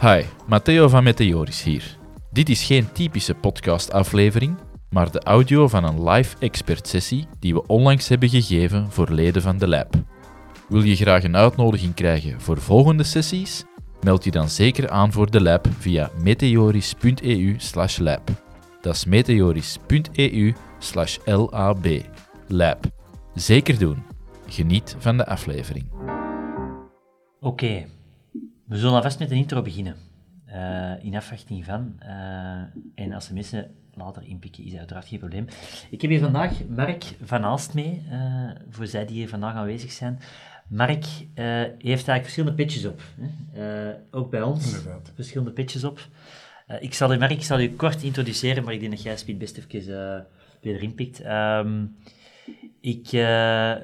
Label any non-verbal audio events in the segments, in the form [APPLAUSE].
Hi, Matteo van Meteoris hier. Dit is geen typische podcastaflevering, maar de audio van een live expert sessie die we onlangs hebben gegeven voor leden van de lab. Wil je graag een uitnodiging krijgen voor volgende sessies? Meld je dan zeker aan voor de lab via meteoris.eu/lab. Dat is meteoris.eu/lab. Lab. Zeker doen. Geniet van de aflevering. Oké, we zullen alvast met een intro beginnen. Uh, in afwachting van. Uh, en als de mensen later inpikken, is dat uiteraard geen probleem. Ik heb hier vandaag Mark van Aalst mee, uh, voor zij die hier vandaag aanwezig zijn. Mark heeft eigenlijk verschillende pitches op. Hè? ook bij ons, Inderdaad. verschillende pitches op. ik zal u, Mark, ik zal u kort introduceren, maar ik denk dat jij Speed best even weer inpikt. Um, ik, uh,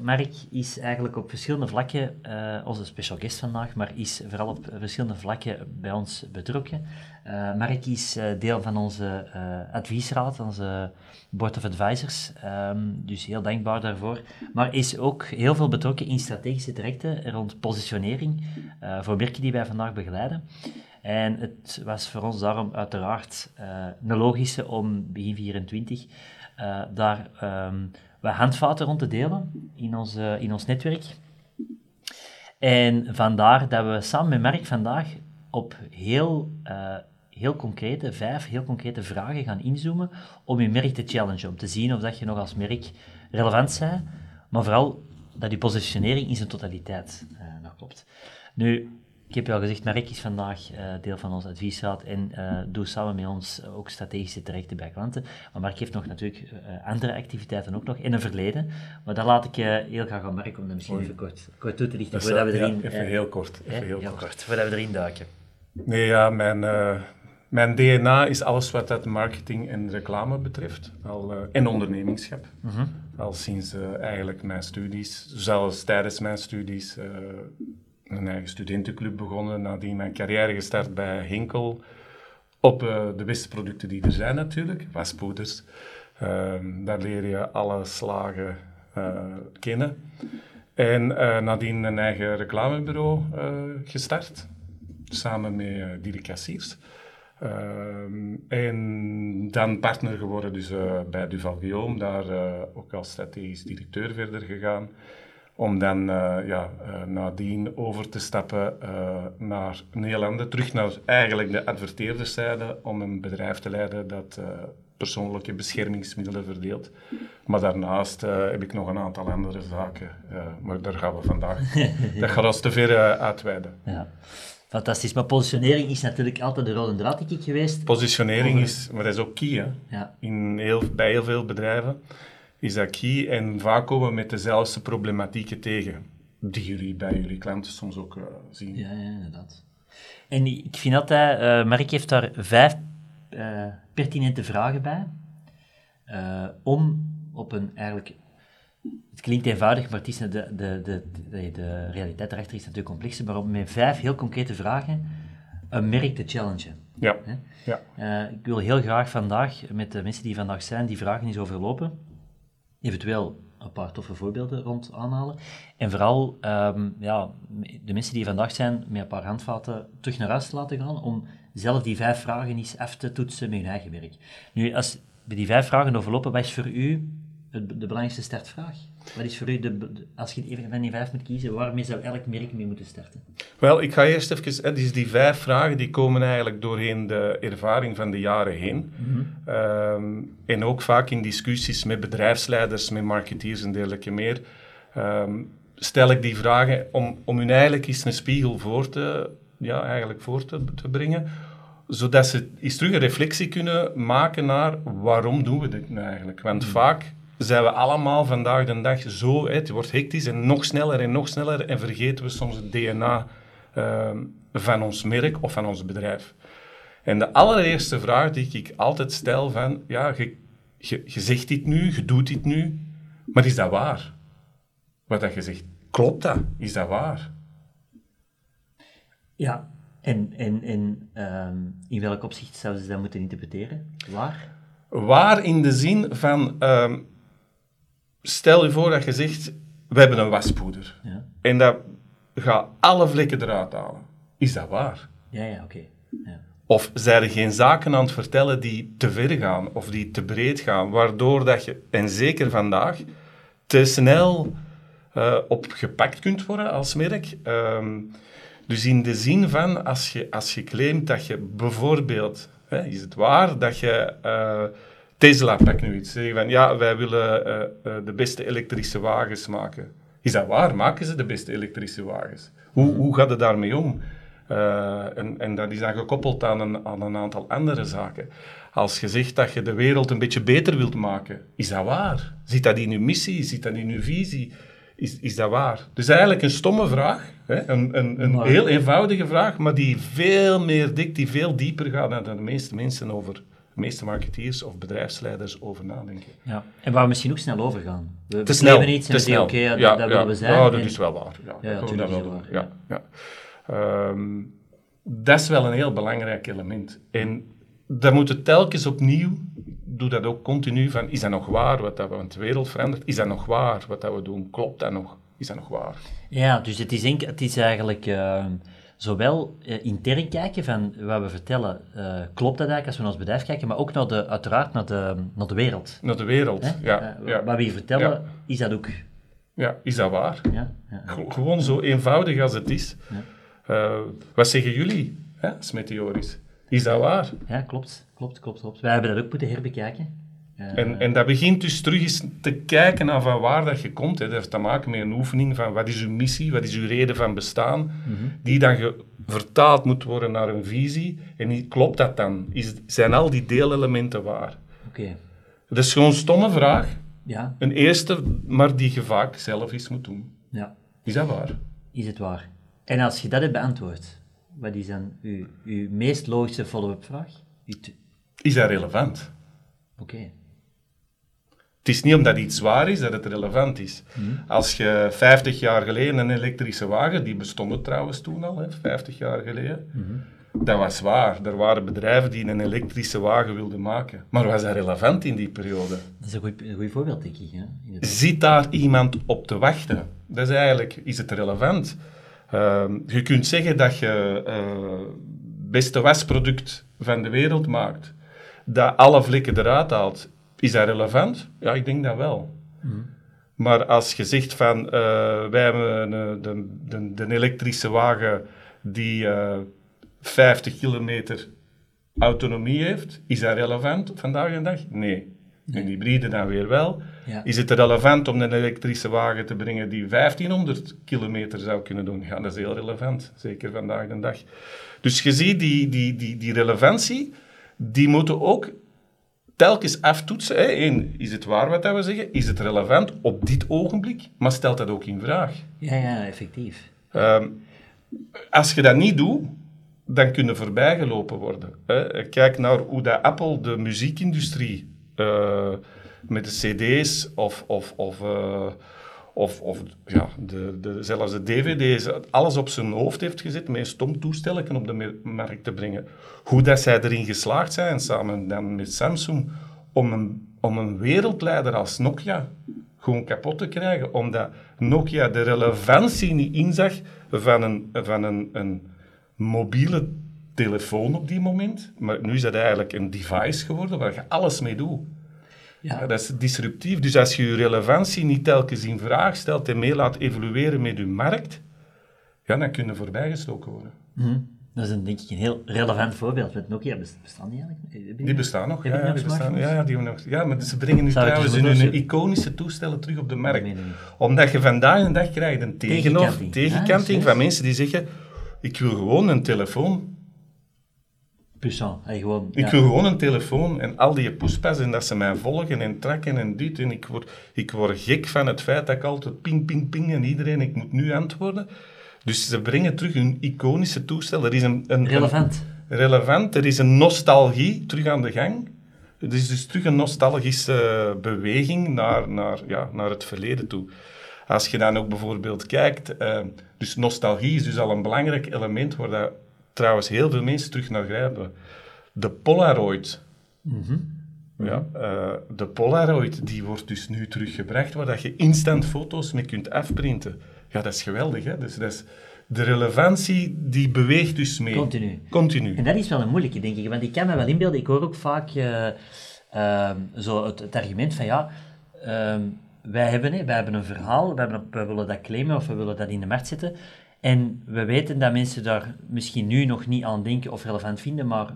Mark is eigenlijk op verschillende vlakken uh, onze special guest vandaag, maar is vooral op verschillende vlakken bij ons betrokken. Uh, Mark is deel van onze adviesraad, onze board of advisors, um, dus heel dankbaar daarvoor. Maar is ook heel veel betrokken in strategische trajecten rond positionering voor merken die wij vandaag begeleiden. En het was voor ons daarom uiteraard een logische om begin 24 daar... Um, wat handvaten rond te delen in ons, in ons netwerk. En vandaar dat we samen met Mark vandaag op heel, uh, heel concrete, vijf heel concrete vragen gaan inzoomen om je merk te challengen, om te zien of dat je nog als merk relevant bent, maar vooral dat je positionering in zijn totaliteit uh, nog klopt. Nu, ik heb je al gezegd, Mark is vandaag uh, deel van ons adviesraad en uh, doet samen met ons ook strategische trajecten bij klanten. Maar Mark heeft nog natuurlijk uh, andere activiteiten ook nog in een verleden. Maar daar laat ik je heel graag aan Mark om dat misschien even kort, kort toe te lichten. Voordat we erin, ja, even heel kort. Even heel, heel kort. kort. Voordat we erin duiken. Nee, ja, mijn, mijn DNA is alles wat dat marketing en reclame betreft. Al, en ondernemingschap. Mm -hmm. Al sinds eigenlijk mijn studies, zelfs tijdens mijn studies een eigen studentenclub begonnen, nadien mijn carrière gestart bij Hinkel. Op uh, de beste producten die er zijn natuurlijk, waspoeders. Uh, daar leer je alle slagen uh, kennen. En uh, nadien een eigen reclamebureau gestart, samen met Dirk Cassiers. Ehm, en dan partner geworden dus, bij Duval Guillaume, daar ook als strategisch directeur verder gegaan om dan uh, ja, uh, nadien over te stappen uh, naar Nederland, terug naar eigenlijk de adverteerderszijde, om een bedrijf te leiden dat persoonlijke beschermingsmiddelen verdeelt. Maar daarnaast heb ik nog een aantal andere zaken, maar daar gaan we vandaag, [LAUGHS] dat gaat ons te ver uitweiden. Ja. Fantastisch, maar positionering is natuurlijk altijd de rode draad geweest. Positionering is, maar dat is ook key hè? Ja. In heel, bij heel veel bedrijven is dat key. En vaak komen we met dezelfde problematieken tegen, die jullie bij jullie klanten soms ook uh, zien. Ja, ja, inderdaad. En ik vind altijd, uh, Mark heeft daar vijf uh, pertinente vragen bij, om op een eigenlijk het klinkt eenvoudig, maar het is de, de, de, de, de realiteit erachter is natuurlijk complexer, maar met vijf heel concrete vragen een merk te challengen. Ja. ja. Uh, ik wil heel graag vandaag met de mensen die vandaag zijn, die vragen eens overlopen eventueel een paar toffe voorbeelden rond aanhalen. En vooral um, ja, de mensen die vandaag zijn met een paar handvaten terug naar huis te laten gaan om zelf die vijf vragen eens af te toetsen met hun eigen werk. Nu, als we die vijf vragen overlopen, wat is voor u de belangrijkste startvraag? Wat is voor u, de, als je even van die vijf moet kiezen, waarmee zou elk merk mee moeten starten? Wel, ik ga eerst even, dus die vijf vragen die komen eigenlijk doorheen de ervaring van de jaren heen. Mhm. Ehm, en ook vaak in discussies met bedrijfsleiders, met marketeers en dergelijke meer. Um, stel ik die vragen om, om hun eigenlijk eens een spiegel voor te, ja, eigenlijk voor te, te brengen zodat ze eens terug een reflectie kunnen maken naar waarom doen we dit nu eigenlijk. Want mhm. vaak zijn we allemaal vandaag de dag zo, het wordt hectisch en nog sneller en nog sneller en vergeten we soms het DNA ehm, van ons merk of van ons bedrijf. En de allereerste vraag die ik altijd stel van, ja, je, je, je zegt dit nu, je doet dit nu, maar is dat waar? Wat dat je zegt, klopt dat? Is dat waar? Ja, en, en, en ehm, in welk opzicht zouden ze dat moeten interpreteren? Waar? Waar in de zin van, um, stel je voor dat je zegt, we hebben een waspoeder. Ja. En dat ga alle vlekken eruit halen. Is dat waar? Ja, ja, oké. Ja. Of zijn er geen zaken aan het vertellen die te ver gaan of die te breed gaan, waardoor dat je, en zeker vandaag, te snel uh, opgepakt kunt worden als merk. Ehm, dus in de zin van, als je, als je claimt dat je bijvoorbeeld, hè, is het waar dat je... Uh, Tesla pakt nu iets. Zeggen van, ja, wij willen uh, de beste elektrische wagens maken. Is dat waar? Maken ze de beste elektrische wagens? Hoe, hoe gaat het daarmee om? Uh, en, en, dat is dan gekoppeld aan een, aan een aantal andere zaken. Als je zegt dat je de wereld een beetje beter wilt maken, is dat waar? Zit dat in uw missie? Zit dat in uw visie? Is, is dat waar? Dus eigenlijk een stomme vraag, hè? een, een, een heel eenvoudige vraag, maar die veel meer dik, die veel dieper gaat dan de meeste mensen over, meeste marketeers of bedrijfsleiders over nadenken. Ja. En waar we misschien ook snel over gaan. We te snel, iets te snel. oké, okay, ja, dat, we zijn. Ja, dat is wel waar. Ja, ja, dat, dat wel waar, ja. Ja. Um, dat is wel een heel belangrijk element. En daar moeten telkens opnieuw, doe dat ook continu, van is dat nog waar wat dat we, want de wereld verandert, is dat nog waar wat dat we doen, klopt dat nog, is dat nog waar? Ja, dus het is, het is eigenlijk uh, zowel uh, intern kijken van wat we vertellen, uh, klopt dat eigenlijk als we naar ons bedrijf kijken, maar ook naar de, uiteraard naar de, naar de wereld. Naar de wereld, ja, ja. Wat we hier vertellen, ja. is dat ook... Ja, is dat waar? Ja, ja, Gewoon zo eenvoudig als het is. Wat zeggen jullie hè? Is dat waar? Ja, klopt. Klopt, klopt, klopt. Wij hebben dat ook moeten herbekijken. Uh, en, en dat begint dus terug eens te kijken naar van waar dat je komt. Hè. Dat heeft te maken met een oefening van wat is uw missie, wat is uw reden van bestaan, mm -hmm. die dan vertaald moet worden naar een visie. En klopt dat dan? Is, zijn al die deelelementen waar? Oké. Okay. Dat is gewoon een stomme vraag. Ja. Een eerste, maar die je vaak zelf eens moet doen. Ja. Is dat waar? Is het waar? En als je dat hebt beantwoord, wat is dan uw, uw meest logische follow-up vraag? Is dat relevant? Oké. Okay. Het is niet omdat iets waar is dat het relevant is. Mm. Als je 50 jaar geleden een elektrische wagen, die bestond trouwens toen al, hè, 50 jaar geleden, mm -hmm. dat was waar. Er waren bedrijven die een elektrische wagen wilden maken. Maar was dat relevant in die periode? Dat is een goed, een goed voorbeeld, denk ik. Hè? Zit daar iemand op te wachten? Dat is eigenlijk, is het relevant? Uh, je kunt zeggen dat je uh, beste wasproduct van de wereld maakt, dat alle vlekken eruit haalt. Is dat relevant? Ja, ik denk dat wel. Mm. Maar als je zegt van, uh, wij hebben de, de, de, de, elektrische wagen die 50 kilometer autonomie heeft, is dat relevant vandaag de dag? Nee. Nee. En hybride dan weer wel. Ja. Is het relevant om een elektrische wagen te brengen die 1500 kilometer zou kunnen doen? Ja, dat is heel relevant, zeker vandaag de dag. Dus je ziet die, die, die, die relevantie, die moeten ook telkens aftoetsen. Hè. Eén, is het waar wat we zeggen? Is het relevant op dit ogenblik? Maar stelt dat ook in vraag. Ja, ja, effectief. Um, als je dat niet doet, dan kun je voorbijgelopen worden. Hè. Kijk naar hoe dat Apple de muziekindustrie uh, met de cd's of, of, of, uh, of, of ja, de, de, zelfs de dvd's, alles op zijn hoofd heeft gezet met een stom toestel op de markt te brengen. Hoe dat zij erin geslaagd zijn, samen dan met Samsung, om een, om een wereldleider als Nokia gewoon kapot te krijgen, omdat Nokia de relevantie niet inzag van een, van een, een mobiele telefoon op die moment. Maar nu is dat eigenlijk een device geworden waar je alles mee doet. Ja. Dat is disruptief. Dus als je je relevantie niet telkens in vraag stelt en mee laat evolueren met je markt, ja, dan kun je voorbijgestoken worden. Mm. Dat is een, denk ik een heel relevant voorbeeld. Want Nokia bestaan die eigenlijk? Die bestaan nog, ja, ja, nog die bestaan, smartphones? ja, ja, die hebben nog, ja, maar ze brengen nu Zou trouwens hun, iconische toestellen terug op de markt. Omdat je vandaag de dag krijgt een Tegenkanting. tegenkanting Ah, van mensen die zeggen, ik wil gewoon een telefoon. Puissant. Gewoon, Ik ja. wil gewoon een telefoon en al die poespas en dat ze mij volgen en tracken en dit. En ik word, ik word gek van het feit dat ik altijd ping, ping, ping en iedereen, ik moet nu antwoorden. Dus ze brengen terug hun iconische toestel. Er is een, een, Relevant. een- relevant, er is een nostalgie terug aan de gang. Er is dus terug een nostalgische beweging naar, naar, ja, naar het verleden toe. Als je dan ook bijvoorbeeld kijkt, eh, dus nostalgie is dus al een belangrijk element waar dat, trouwens heel veel mensen terug naar grijpen. De Polaroid. Mhm. Ja, uh, de Polaroid die wordt dus nu teruggebracht, waar dat je instant foto's mee kunt afprinten. Ja, dat is geweldig. Hè? Dus dat is, de relevantie die beweegt dus mee. Continu. Continu. En dat is wel een moeilijke, denk ik. Want ik kan me wel inbeelden, ik hoor ook vaak uh, uh, zo het, het, argument van ja, ehm, wij, hebben, hè, wij hebben een verhaal, wij, hebben, wij willen dat claimen of we willen dat in de markt zetten. En we weten dat mensen daar misschien nu nog niet aan denken of relevant vinden, maar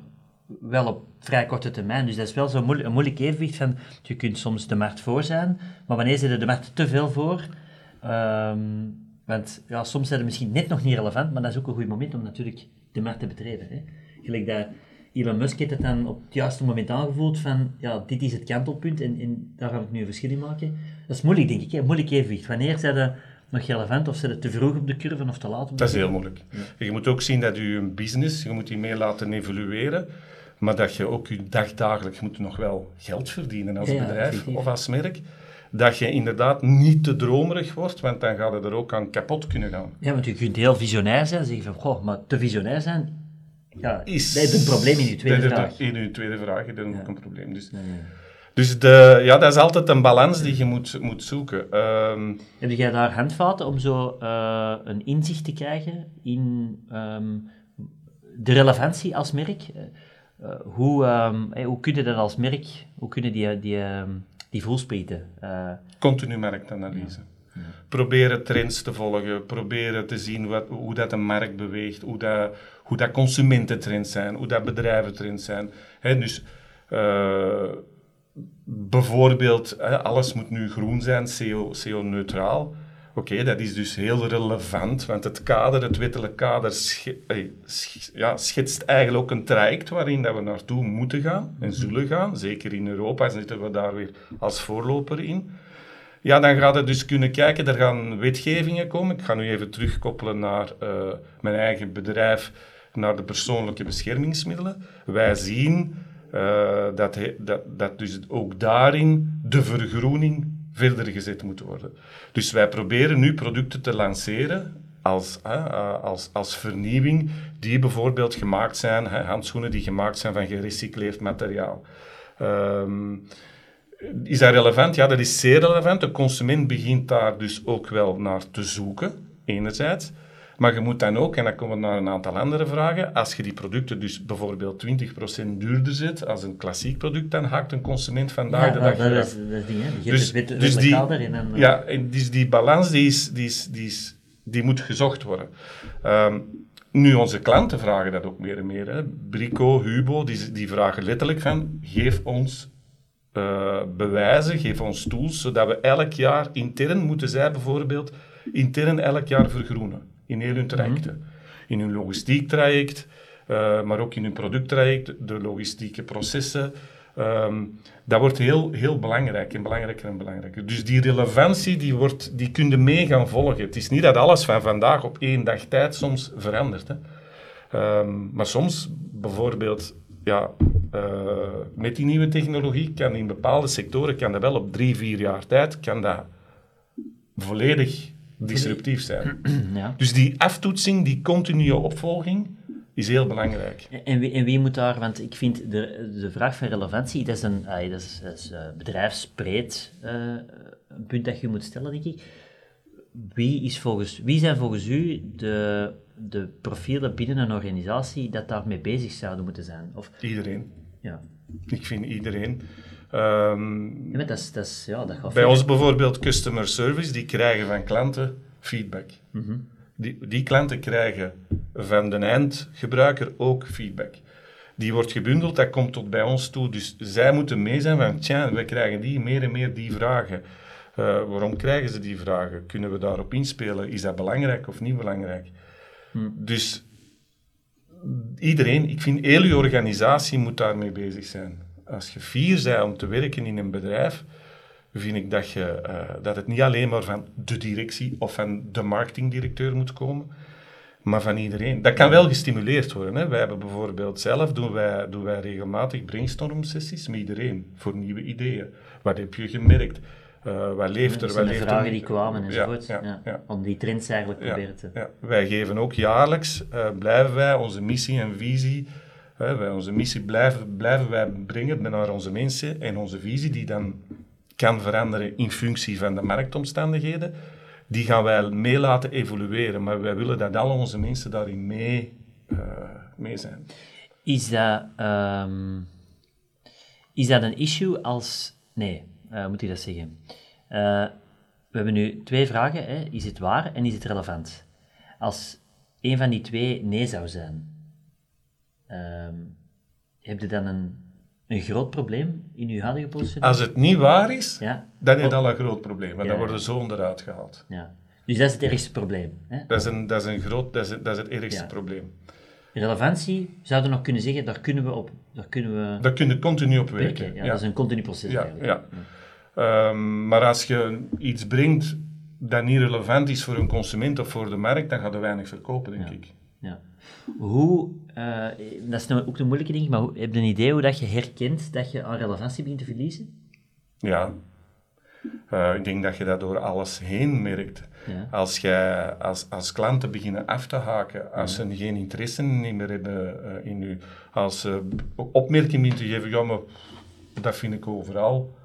wel op vrij korte termijn. Dus dat is wel zo'n moeilijk, een moeilijk evenwicht van, je kunt soms de markt voor zijn, maar wanneer zit er de markt te veel voor? Um, want ja, soms zijn ze misschien net nog niet relevant, maar dat is ook een goed moment om natuurlijk de markt te betreden. Hè. Gelijk dat Elon Musk heeft het dan op het juiste moment aangevoeld van, ja, dit is het kantelpunt en, en daar ga ik nu een verschil in maken. Dat is moeilijk, denk ik, hè. moeilijk evenwicht. Wanneer zijn nog relevant of zijn ze te vroeg op de curve of te laat op de Dat is heel moeilijk. Je moet ook zien dat je een business, je moet die mee laten evolueren, maar dat je ook je dagdagelijks moet nog wel geld verdienen als bedrijf of als merk dat je inderdaad niet te dromerig wordt, want dan gaat het er ook aan kapot kunnen gaan. Ja, want je kunt heel visionair zijn en zeggen van, goh, maar te visionair zijn, ja, is, dat is een probleem in je tweede vraag. In je tweede vraag, dat is ook een probleem. Dus, dus de, ja, dat is altijd een balans die je moet, moet zoeken. Um, Heb jij daar handvaten om zo uh, een inzicht te krijgen in um, de relevantie als merk? Uh, hoe, um, hey, hoe kun je dat als merk, hoe kunnen die, die die voelsprieten. Uh, Continu marktanalyse. Ja. Proberen trends te volgen, proberen te zien wat, hoe dat de markt beweegt, hoe dat, hoe dat consumententrends zijn, hoe dat bedrijventrends zijn. He, dus uh, bijvoorbeeld, alles moet nu groen zijn, CO-neutraal. Oké, dat is dus heel relevant, want het kader, het wettelijk kader, ja, schetst eigenlijk ook een traject waarin dat we naartoe moeten gaan en zullen gaan. Zeker in Europa zitten we daar weer als voorloper in. Ja, dan gaat het dus kunnen kijken, er gaan wetgevingen komen. Ik ga nu even terugkoppelen naar uh, mijn eigen bedrijf, naar de persoonlijke beschermingsmiddelen. Wij zien uh, dat, dat, dat dus ook daarin de vergroening verder gezet moeten worden. Dus wij proberen nu producten te lanceren als, uh, als, als vernieuwing, die bijvoorbeeld gemaakt zijn, handschoenen die gemaakt zijn van gerecycleerd materiaal. Um, is dat relevant? Ja, dat is zeer relevant. De consument begint daar dus ook wel naar te zoeken, enerzijds. Maar je moet dan ook, en dan komen we naar een aantal andere vragen, als je die producten dus bijvoorbeeld 20% duurder zet als een klassiek product, dan haakt een consument vandaag ja, de dag dat, dat is, dat is ding, hè. Je dus, het dus die, erin en, Ja, en dus die balans die, is, die, is, die, is, die moet gezocht worden. Um, nu, onze klanten vragen dat ook meer en meer. Hè. Brico, Hubo, die, die vragen letterlijk van, geef ons uh, bewijzen, geef ons tools, zodat we elk jaar intern moeten zij bijvoorbeeld intern elk jaar vergroenen in heel hun trajecten. Mhm. In hun logistiek traject, uh, maar ook in hun producttraject, de logistieke processen. Um, dat wordt heel, heel belangrijk en belangrijker en belangrijker. Dus die relevantie die wordt, die kun je mee gaan volgen. Het is niet dat alles van vandaag op één dag tijd soms verandert. Hè. Um, maar soms, bijvoorbeeld, ja, uh, met die nieuwe technologie, kan in bepaalde sectoren, kan dat wel op drie, vier jaar tijd, kan dat volledig disruptief zijn. [CLEARS THROAT] Ja. Dus die aftoetsing, die continue opvolging, is heel belangrijk. En wie, en wie moet daar, want ik vind de, de vraag van relevantie, dat is een dat is, dat is, uh, bedrijfsbreed uh, een punt dat je moet stellen, denk ik. Wie, is volgens, wie zijn volgens u de, de profielen binnen een organisatie dat daarmee bezig zouden moeten zijn? Of, iedereen. Ja. Ik vind iedereen. Um, ja, dat is, dat is, ja, dat gaat bij ons bijvoorbeeld customer service, die krijgen van klanten feedback. Mm -hmm. die, die klanten krijgen van de eindgebruiker ook feedback. Die wordt gebundeld, dat komt tot bij ons toe. Dus zij moeten mee zijn van, tja, we krijgen die meer en meer die vragen. Uh, waarom krijgen ze die vragen? Kunnen we daarop inspelen? Is dat belangrijk of niet belangrijk? Mm. Dus iedereen, ik vind heel je organisatie moet daarmee bezig zijn als je vier bent om te werken in een bedrijf, vind ik dat, je, uh, dat het niet alleen maar van de directie of van de marketingdirecteur moet komen, maar van iedereen. Dat kan wel gestimuleerd worden. Hè. Wij hebben bijvoorbeeld zelf, doen wij, doen wij regelmatig brainstorm sessies met iedereen voor nieuwe ideeën. Wat heb je gemerkt? Uh, wat leeft er? Wat leeft vragen er? die kwamen enzovoort. Ja, ja, ja, Om die trends eigenlijk proberen te... Wij geven ook jaarlijks, uh, blijven wij onze missie en visie Wij, onze missie blijven, blijven wij brengen naar onze mensen en onze visie, die dan kan veranderen in functie van de marktomstandigheden. Die gaan wij mee laten evolueren, maar wij willen dat al onze mensen daarin mee, uh, mee zijn. Is dat, ehm, is dat een issue als... Nee, uh, moet ik dat zeggen? Uh, we hebben nu twee vragen. Hè. Is het waar en is het relevant? Als een van die twee nee zou zijn, um, heb je dan een, een groot probleem in je huidige positie? Als het niet waar is, ja. dan is het al een groot probleem. Want dan worden zoon eruit gehaald. Ja. Dus dat is het ergste probleem. Hè? Dat, is een, dat, is een groot, dat, is, dat is het ergste probleem. Relevantie, zouden we nog kunnen zeggen, daar kunnen we op... Daar kunnen we daar kunnen continu op werken. Ja, Dat is een continu proces ja, Ja. Um, maar als je iets brengt dat niet relevant is voor een consument of voor de markt, dan gaat er weinig verkopen, denk ik. Ja. Hoe, uh, dat is nou ook de moeilijke ding, maar hoe, heb je een idee hoe dat je herkent dat je aan relevantie begint te verliezen? Ja, uh, ik denk dat je dat door alles heen merkt. Ja. Als jij als, als klanten beginnen af te haken, als ze geen interesse meer hebben uh, in u, als ze opmerkingen te geven, ja, maar dat vind ik overal.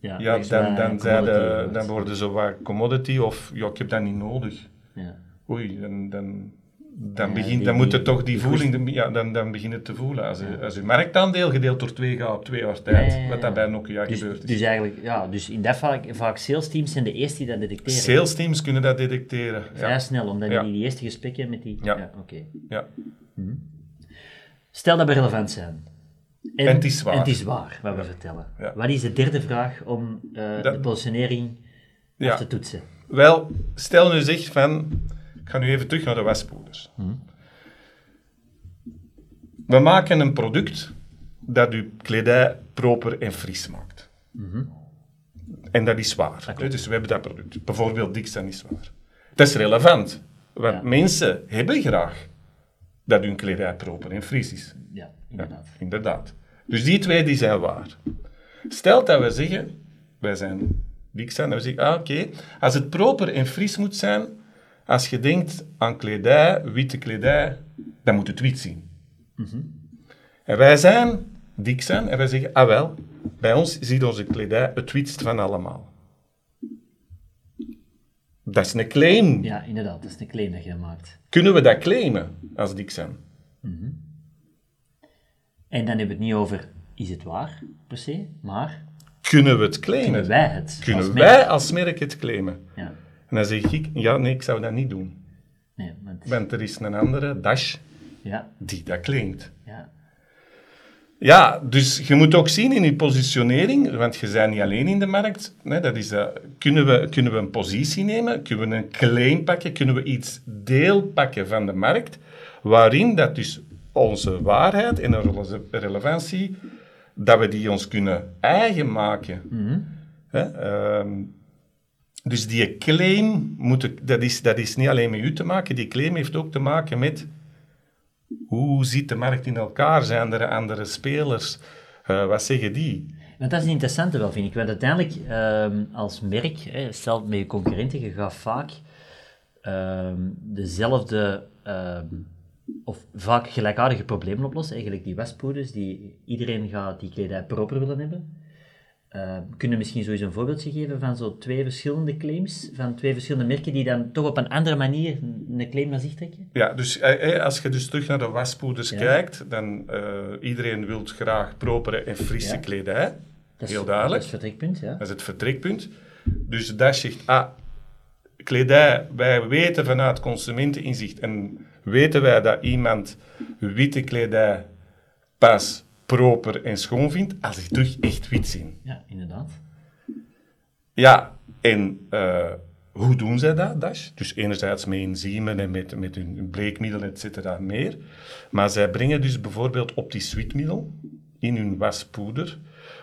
Ja, ja dan, dan, de, dan worden ze wat commodity of ja, ik heb dat niet nodig. Ja. Oei, dan, dan, dan, begint, dan moet je toch die voeling, ja, dan, dan te voelen. Als, je, als je marktaandeel gedeeld door twee gaat op twee jaar tijd, wat dat bij Nokia dus, gebeurt is. Dus eigenlijk, ja, dus in dat vaak, vaak sales teams zijn de eerste die dat detecteren. Sales teams kunnen dat detecteren. Vrij snel, omdat ja. die die eerste gesprekken met die... Ja. oké. Ja. Hm. Stel dat we relevant zijn. En, en, het is waar. En het is waar, wat we vertellen. Wat is de derde vraag om uh, de positionering af te toetsen? Wel, stel nu zegt van ga nu even terug naar de waspoeders. We maken een product dat uw kledij proper en fris maakt. En dat is waar. dus we hebben dat product. Bijvoorbeeld Dixon is waar. Dat is relevant. Want mensen hebben graag dat hun kledij proper en fris is. Ja, inderdaad. Ja, inderdaad. Dus die twee die zijn waar. Stel dat we zeggen, wij zijn Dixon, we zeggen, ah, oké, als het proper en fris moet zijn, als je denkt aan kledij, witte kledij, dan moet het wit zien. En wij zijn dik zijn en wij zeggen, ah wel, bij ons ziet onze kledij het witst van allemaal. Dat is een claim. Ja, inderdaad, dat is een claim dat je maakt. Kunnen we dat claimen als dik zijn? En dan hebben we het niet over, is het waar, per se, maar... Kunnen we het claimen? Kunnen wij het? Kunnen als wij als merk het claimen? Ja. En dan zeg ik, ja, nee, ik zou dat niet doen. Nee, want... want er is een andere, Dash, ja. die dat claimt. Ja. Ja, dus je moet ook zien in je positionering, want je bent niet alleen in de markt. Hè, dat is, uh, kunnen, we, kunnen we een positie nemen? Kunnen we een claim pakken? Kunnen we iets deel pakken van de markt? Waarin dat dus onze waarheid en onze relevantie, dat we die ons kunnen eigen maken. Mm dus die claim, moet, dat, is, dat is niet alleen met u te maken, die claim heeft ook te maken met hoe ziet de markt in elkaar? Zijn er andere spelers? Uh, wat zeggen die? Dat is een interessante wel, vind ik. Want uiteindelijk, uh, als merk, hè, stel met je concurrenten, je vaak uh, dezelfde, ehm, of vaak gelijkaardige problemen oplossen. Eigenlijk die westpoeders, die iedereen gaat die kledij proper willen hebben. Uh, kunnen misschien sowieso een voorbeeldje geven van zo twee verschillende claims, van twee verschillende merken die dan toch op een andere manier een claim naar zich trekken? Ja, dus eh, eh, als je dus terug naar de waspoeders kijkt, dan uh, iedereen wil graag propere en frisse ja. kledij. Dat is, Heel duidelijk. Dat is het vertrekpunt, ja. Dat is het vertrekpunt. Dus dat zegt, ah, kledij, wij weten vanuit consumenteninzicht en weten wij dat iemand witte kledij pas proper en schoon vindt, als ik terug echt wit zie. Ja, inderdaad. Ja, en uh, hoe doen zij dat, Dash? Dus enerzijds met enzymen en met, met hun bleekmiddel, et cetera, meer. Maar zij brengen dus bijvoorbeeld optisch witmiddel in hun waspoeder,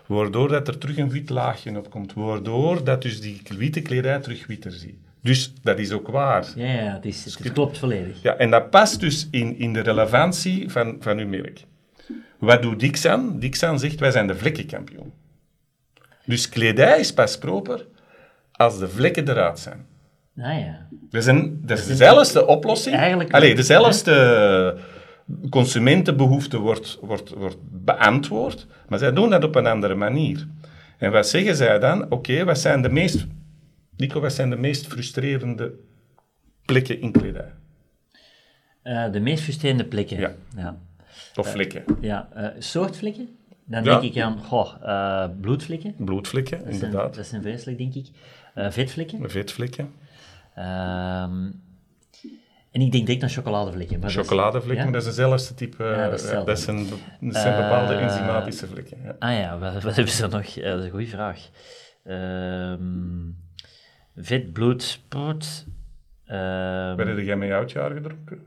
waardoor dat er terug een wit laagje op komt, waardoor dat dus die witte kledij terug witter ziet. Dus dat is ook waar. Ja, ja het, is, het klopt volledig. Ja, en dat past dus in, in de relevantie van, van uw merk. Wat doet Dixan? Dixan zegt, wij zijn de vlekkenkampioen. Dus kledij is pas proper als de vlekken eruit zijn. Ah ja. Dat is, een, dat is dezelfde oplossing. Eigenlijk Allee, dezelfde consumentenbehoefte wordt, wordt, wordt beantwoord, maar zij doen dat op een andere manier. En wat zeggen zij dan? Oké, wat zijn de meest, Nico, wat zijn de meest frustrerende plekken in kledij? Eh, de meest frustrerende plekken. Ja. Ja. Of vlekken? ja. eh, soort vlekken? Dan Ja. denk ik aan goh, eh, bloedvlekken. Bloedvlekken, Dat zijn, inderdaad. dat zijn vreselijk, denk ik. Eh, vetvlekken. Vetvlekken, Ehm, en ik denk direct aan chocoladevlekken. maar dat is- ja? maar dat is dezelfde type. Ja, dat is dat zijn, dat zijn bepaalde Eh, enzymatische vlekken. Ja. Ah ja, wat, wat hebben ze nog? Dat is een goede vraag. Ehm, vet, bloed, spoed. ehm, Waar heb jij mee oudjaar gedronken?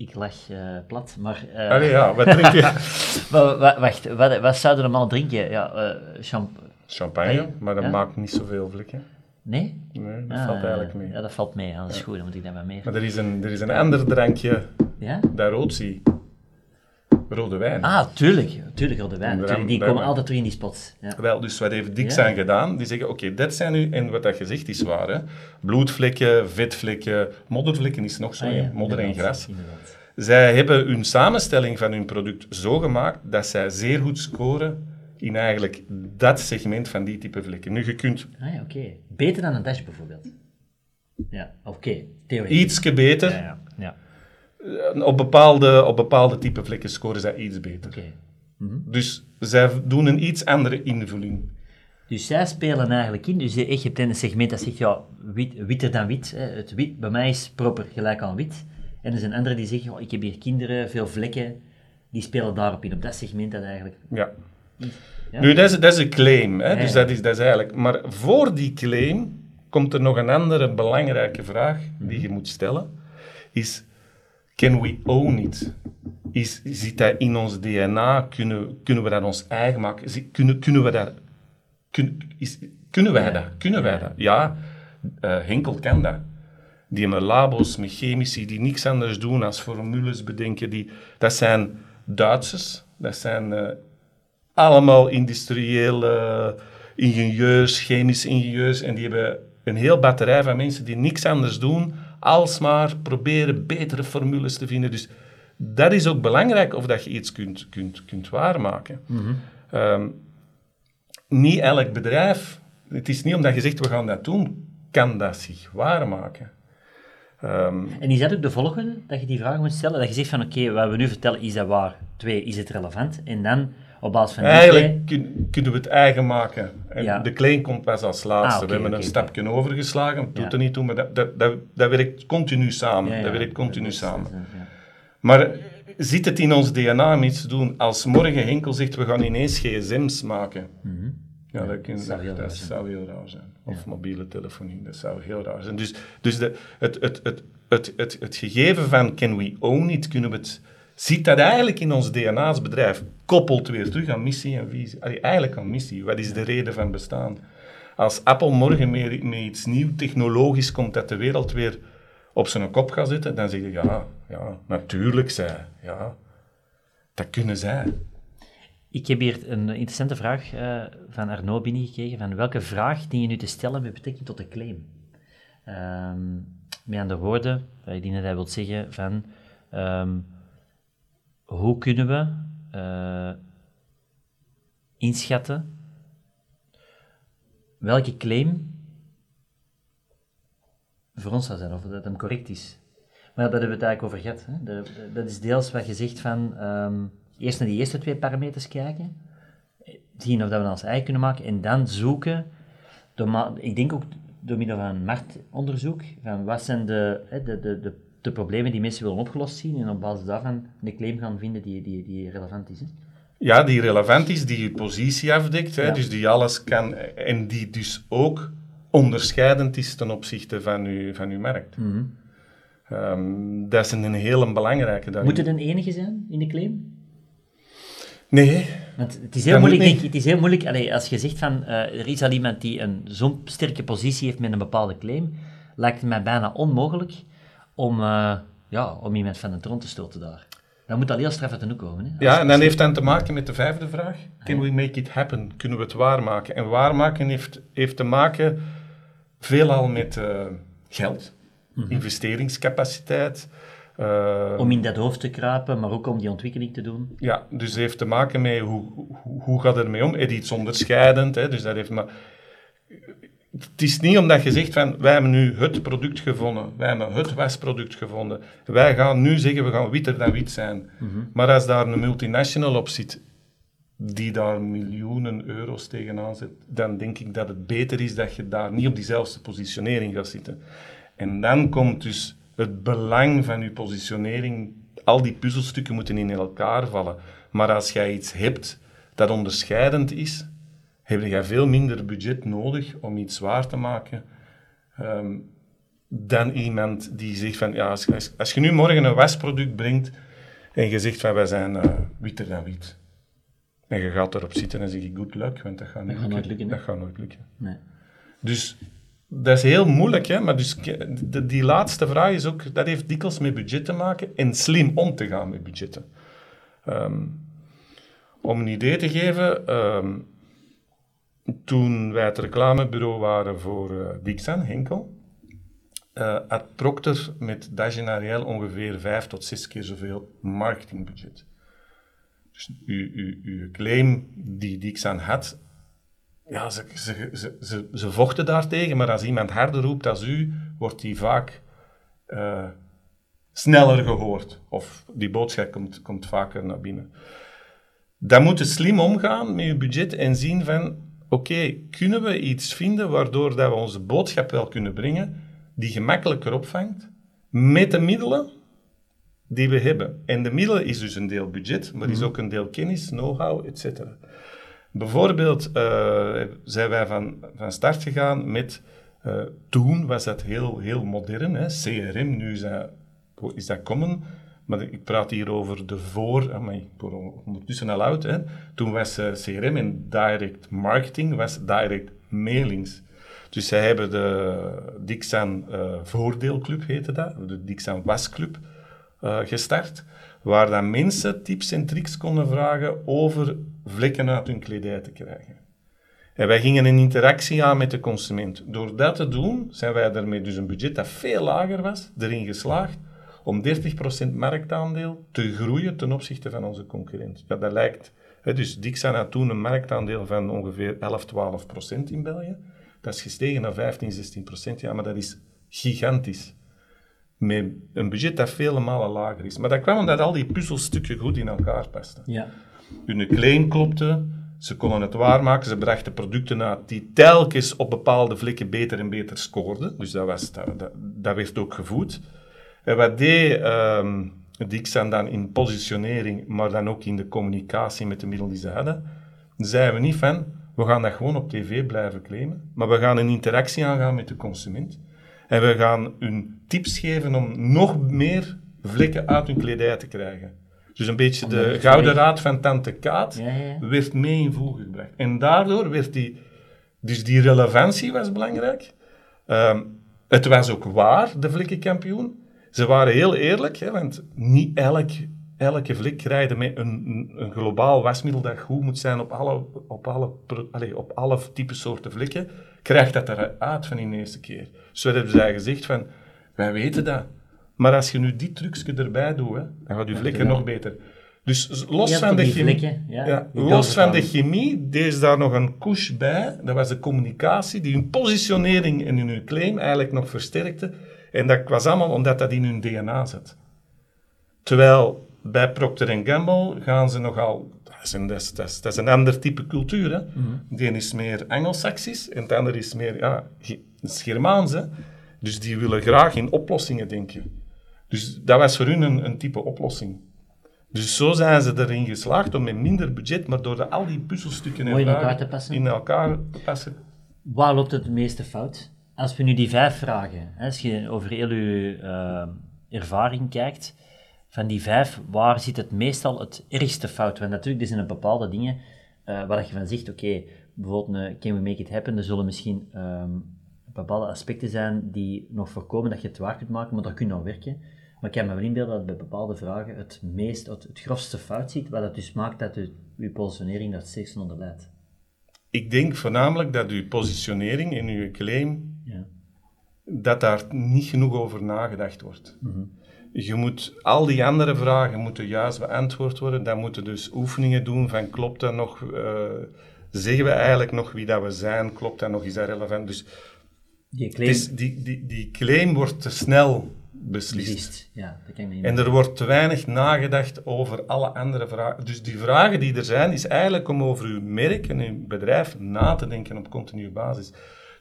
Ik lag eh, plat, maar... Allee, ja, wat drink je? [LAUGHS] wa- wa- wacht, wat, wat zouden we normaal drinken? Ja, champ... Champagne, maar dat Ja. maakt niet zoveel vlekken. Nee? Nee, dat Ah, valt eigenlijk mee. Ja, dat valt mee. Dat is goed, dan moet ik dat maar meer. Maar er is een, er is een ander drankje Ja? dat rood zie. Rode wijn. Ah, tuurlijk. Tuurlijk, rode wijn. Tuurlijk, die komen altijd terug in die spots. Ja. Wel, dus wat heeft Ja. aan gedaan? Die zeggen, oké, dit zijn nu, en wat dat gezegd is waar, hè. bloedvlekken, vetvlekken, moddervlekken is nog zo, Ah, ja, modder en gras. inderdaad. Zij hebben hun samenstelling van hun product zo gemaakt dat zij zeer goed scoren in eigenlijk dat segment van die type vlekken. Nu, je kunt Ah ja, oké. Beter dan een dash bijvoorbeeld. Ja, oké. Theoretisch. ietske beter, Ja, ja. Eh, op, bepaalde, op bepaalde type vlekken scoren zij iets beter. Oké. Dus zij doen een iets andere invulling. Dus zij spelen eigenlijk in. Dus je hebt een segment dat zegt, ja, wit, witter dan wit. Hè. Het wit bij mij is proper gelijk aan wit. En er zijn anderen die zeggen, oh, ik heb hier kinderen, veel vlekken. Die spelen daarop in, op dat segment dat eigenlijk... Ja. Ja. Nu, dat is, dat is een claim. Hè? Ja, Dus dat is, dat is eigenlijk... Maar voor die claim komt er nog een andere belangrijke vraag die je moet stellen. Is, can we own it? Is, zit dat in ons DNA? Kunnen, kunnen we dat ons eigen maken? Kunnen, kunnen we dat... Kun, is, kunnen wij dat? Kunnen wij dat? Ja, eh, Henkel kan dat. Die hebben labo's met chemici die niks anders doen dan formules bedenken. Die, dat zijn Duitsers, dat zijn eh, allemaal industriële ingenieurs, chemische ingenieurs. En die hebben een heel batterij van mensen die niks anders doen als maar proberen betere formules te vinden. Dus dat is ook belangrijk of dat je iets kunt, kunt, kunt waarmaken. Ehm, niet elk bedrijf, het is niet omdat je zegt we gaan dat doen, kan dat zich waarmaken. Ehm, En is dat ook de volgende, dat je die vraag moet stellen? Dat je zegt van, oké, wat we nu vertellen, is dat waar? Twee, is het relevant? En dan, op basis van die twee... Eigenlijk kun- kunnen we het eigen maken. En Ja. de claim komt pas als laatste. Ah, we hebben een stapje overgeslagen, dat doet er niet toe, maar dat, dat, dat, dat werkt continu samen. Dat werkt continu is- samen. is-. Maar zit het in ons DNA om iets te doen? Als morgen Henkel zegt, we gaan ineens gsm's maken. Ja, dat, kun- zou dat, heel dat raar zijn. zou heel raar zijn. Of mobiele telefonie, dat zou heel raar zijn. Dus, dus de, het, het, het, het, het, het gegeven van can we own it, kunnen we het... Ziet dat eigenlijk in ons DNA als bedrijf, koppelt weer terug aan missie en visie. Eigenlijk aan missie. Wat is de reden van bestaan? Als Apple morgen met, met iets nieuw technologisch komt dat de wereld weer op zijn kop gaat zitten, dan zeg je, ja, ja natuurlijk zij, ja, dat kunnen zij. Ik heb hier een interessante vraag eh, van Arnaud binnengekregen. Van welke vraag dien je nu te stellen met betrekking tot de claim? Ehm met andere woorden, eh, ik dat hij wil zeggen van... ehm, hoe kunnen we eh, inschatten welke claim voor ons zou zijn, of dat hem correct is. Maar daar hebben we het eigenlijk over gehad. Hè? Dat, dat is deels wat je zegt van ehm, eerst naar die eerste twee parameters kijken, zien of dat we dat als eigen kunnen maken en dan zoeken, door ik denk ook door middel van een marktonderzoek, van wat zijn de, de, de, de, de problemen die mensen willen opgelost zien en op basis daarvan een claim gaan vinden die, die, die relevant is. Hè? Ja, die relevant is, die je positie afdekt, hè, Ja. dus die alles kan en die dus ook onderscheidend is ten opzichte van uw, van uw markt. Ehm, dat is een hele belangrijke. daarin. Moet het een enige zijn in de claim? Nee, Want het is heel moeilijk, denk het is heel moeilijk allee, als je zegt van eh, er is al iemand die een zo'n sterke positie heeft met een bepaalde claim, lijkt het mij bijna onmogelijk om, eh, ja, om iemand van de troon te stoten daar. Dat moet al heel straf uit de hoek komen. Hè? ja, en dat heeft dan te maken met de vijfde vraag. Can we make it happen? Kunnen we het waarmaken? En waarmaken heeft, heeft te maken veelal met eh, geld. investeringscapaciteit. Uh, om in dat hoofd te kruipen, maar ook om die ontwikkeling te doen. Ja, dus het heeft te maken met hoe, hoe, hoe gaat ermee om? Er iets onderscheidend, hè, dus dat heeft maar... Het is niet omdat je zegt van, wij hebben nu het product gevonden, wij hebben het wasproduct gevonden, wij gaan nu zeggen, we gaan witter dan wit zijn. Mhm. Maar als daar een multinational op zit, die daar miljoenen euro's tegenaan zet, dan denk ik dat het beter is dat je daar niet op diezelfde positionering gaat zitten. En dan komt dus het belang van je positionering, al die puzzelstukken moeten in elkaar vallen. Maar als jij iets hebt dat onderscheidend is, heb je veel minder budget nodig om iets waar te maken ehm, dan iemand die zegt van, ja, als, als, je nu morgen een wasproduct brengt en je zegt van, wij zijn uh, witter dan wit. En je gaat erop zitten en zeg je good luck, want dat gaat, dat gaat nooit lukken. Dat gaat nooit lukken. Nee. Dus dat is heel moeilijk, hè? maar dus, die laatste vraag is ook, dat heeft dikwijls met budget te maken en slim om te gaan met budgetten. Ehm, om een idee te geven, ehm, toen wij het reclamebureau waren voor uh, Dixon, Henkel, uh, had Procter met Dagen Ariel ongeveer vijf tot zes keer zoveel marketingbudget. Dus uw, claim die Dixon had, ja, ze, ze, ze, ze, vochten daartegen, maar als iemand harder roept als u, wordt die vaak uh, sneller gehoord. Of die boodschap komt, komt vaker naar binnen. Dan moet je slim omgaan met je budget en zien van, oké, kunnen we iets vinden waardoor dat we onze boodschap wel kunnen brengen, die gemakkelijker opvangt, met de middelen die we hebben. En de middelen is dus een deel budget, maar is ook een deel kennis, know-how, etc. Bijvoorbeeld uh, zijn wij van, van start gegaan met, uh, toen was dat heel, heel modern, hè, CRM, nu is dat, is dat common, maar ik praat hier over de voor, oh, ik word ondertussen al oud, hè. toen was uh, CRM en direct marketing, was direct mailings. Dus zij hebben de Dixan Voordeelclub, heette dat, de Dixan Wasclub, gestart waar dan mensen tips en tricks konden vragen over vlekken uit hun kledij te krijgen. En wij gingen een interactie aan met de consument. Door dat te doen, zijn wij daarmee dus een budget dat veel lager was, erin geslaagd om 30% marktaandeel te groeien ten opzichte van onze concurrent. Ja, dat lijkt... Hè, dus Dixon had toen een marktaandeel van ongeveer 11, 12% in België. Dat is gestegen naar 15, 16%. Ja, maar dat is gigantisch met een budget dat vele malen lager is. Maar dat kwam omdat al die puzzelstukken goed in elkaar pasten. Ja. Hun claim klopte, ze konden het waarmaken, ze brachten producten uit die telkens op bepaalde vlekken beter en beter scoorden. Dus dat, was, dat, dat, dat werd ook gevoed. En wat deed um, Dixon dan in positionering, maar dan ook in de communicatie met de middelen die ze hadden, zeiden we niet van, we gaan dat gewoon op tv blijven claimen, maar we gaan een interactie aangaan met de consument. En we gaan hun tips geven om nog meer vlekken uit hun kledij te krijgen. Dus een beetje de gouden raad van Tante Kaat ja, ja. werd mee in gebracht. En daardoor werd die... Dus die relevantie was belangrijk. Um, het was ook waar, de vlekkenkampioen. Ze waren heel eerlijk, hè, want niet elk, elke vlek rijden met een, een globaal wasmiddel dat goed moet zijn op alle, op alle, allez, op alle type soorten vlekken, krijgt dat eruit van in de eerste keer. Zo hebben zij gezegd van, wij weten dat. Maar als je nu die trucje erbij doet, hè, dan gaat je vlekken nog beter. Dus los van de chemie, ja, ja, los van de chemie, is daar nog een couche bij. Dat was de communicatie die hun positionering en hun claim eigenlijk nog versterkte. En dat was allemaal omdat dat in hun DNA zat. Terwijl bij Procter Gamble gaan ze nogal... Dat is een, dat is, dat is, dat is een ander type cultuur. Hè? Mm -hmm. De ene is meer Anglo-Saxisch en de andere is meer ja? Dus die willen graag in oplossingen denken. Dus dat was voor hun een, een type oplossing. Dus zo zijn ze erin geslaagd om met minder budget, maar door de, al die puzzelstukken in elkaar, in elkaar te passen. Waar loopt het meeste fout? Als we nu die vijf vragen, als je over heel je uh, ervaring kijkt, van die vijf, waar zit het meestal het ergste fout? Want natuurlijk, er zijn bepaalde dingen uh, waar je van zegt, oké, bijvoorbeeld een Can We Make It Happen, er zullen misschien um, bepaalde aspecten zijn die nog voorkomen dat je het waar kunt maken, maar dat kun je werken. Maar ik kan me wel inbeelden dat bij bepaalde vragen het meest, het, het grofste fout ziet, wat dat dus maakt dat je, je positionering dat steeds onder leidt. Ik denk voornamelijk dat uw positionering en uw claim ja. dat daar niet genoeg over nagedacht wordt. Mhm. Je moet, al die andere vragen moeten juist beantwoord worden. Dan moeten dus oefeningen doen van klopt dat nog, eh, zeggen we eigenlijk nog wie dat we zijn, klopt dat nog, is dat relevant? Dus Die claim is, die, die, die claim wordt te snel beslist. beslist. Ja, dat kan En er wordt te weinig nagedacht over alle andere vragen. Dus die vragen die er zijn, is eigenlijk om over uw merk en uw bedrijf na te denken op continue basis.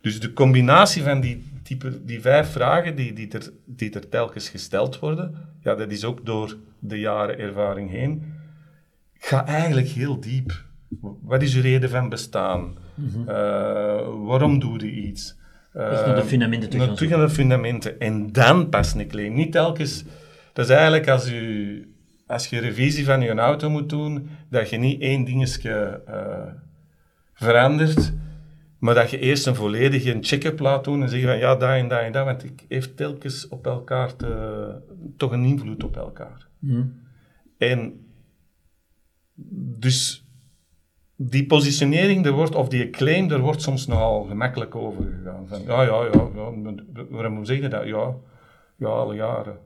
Dus de combinatie van die, type, die vijf vragen die, die, er, die er telkens gesteld worden, ja, dat is ook door de jaren ervaring heen, gaat eigenlijk heel diep. Wat is uw reden van bestaan? Mhm. Eh, waarom doe je iets? Echt naar de fundamenten terug terug naar de fundamenten. En dan pas een claim. Niet telkens... Dat is eigenlijk als, u, als je revisie van je auto moet doen, dat je niet één dingetje eh, verandert, maar dat je eerst een volledige check-up laat doen en zeggen van ja, dat en dat en dat, want het heeft telkens op elkaar te, toch een invloed op elkaar. Mhm. En dus die positionering, er wordt, of die claim, er wordt soms nogal gemakkelijk over gegaan. Van, ja, ja, ja, ja, waarom zeg je dat? Ja, ja, alle jaren.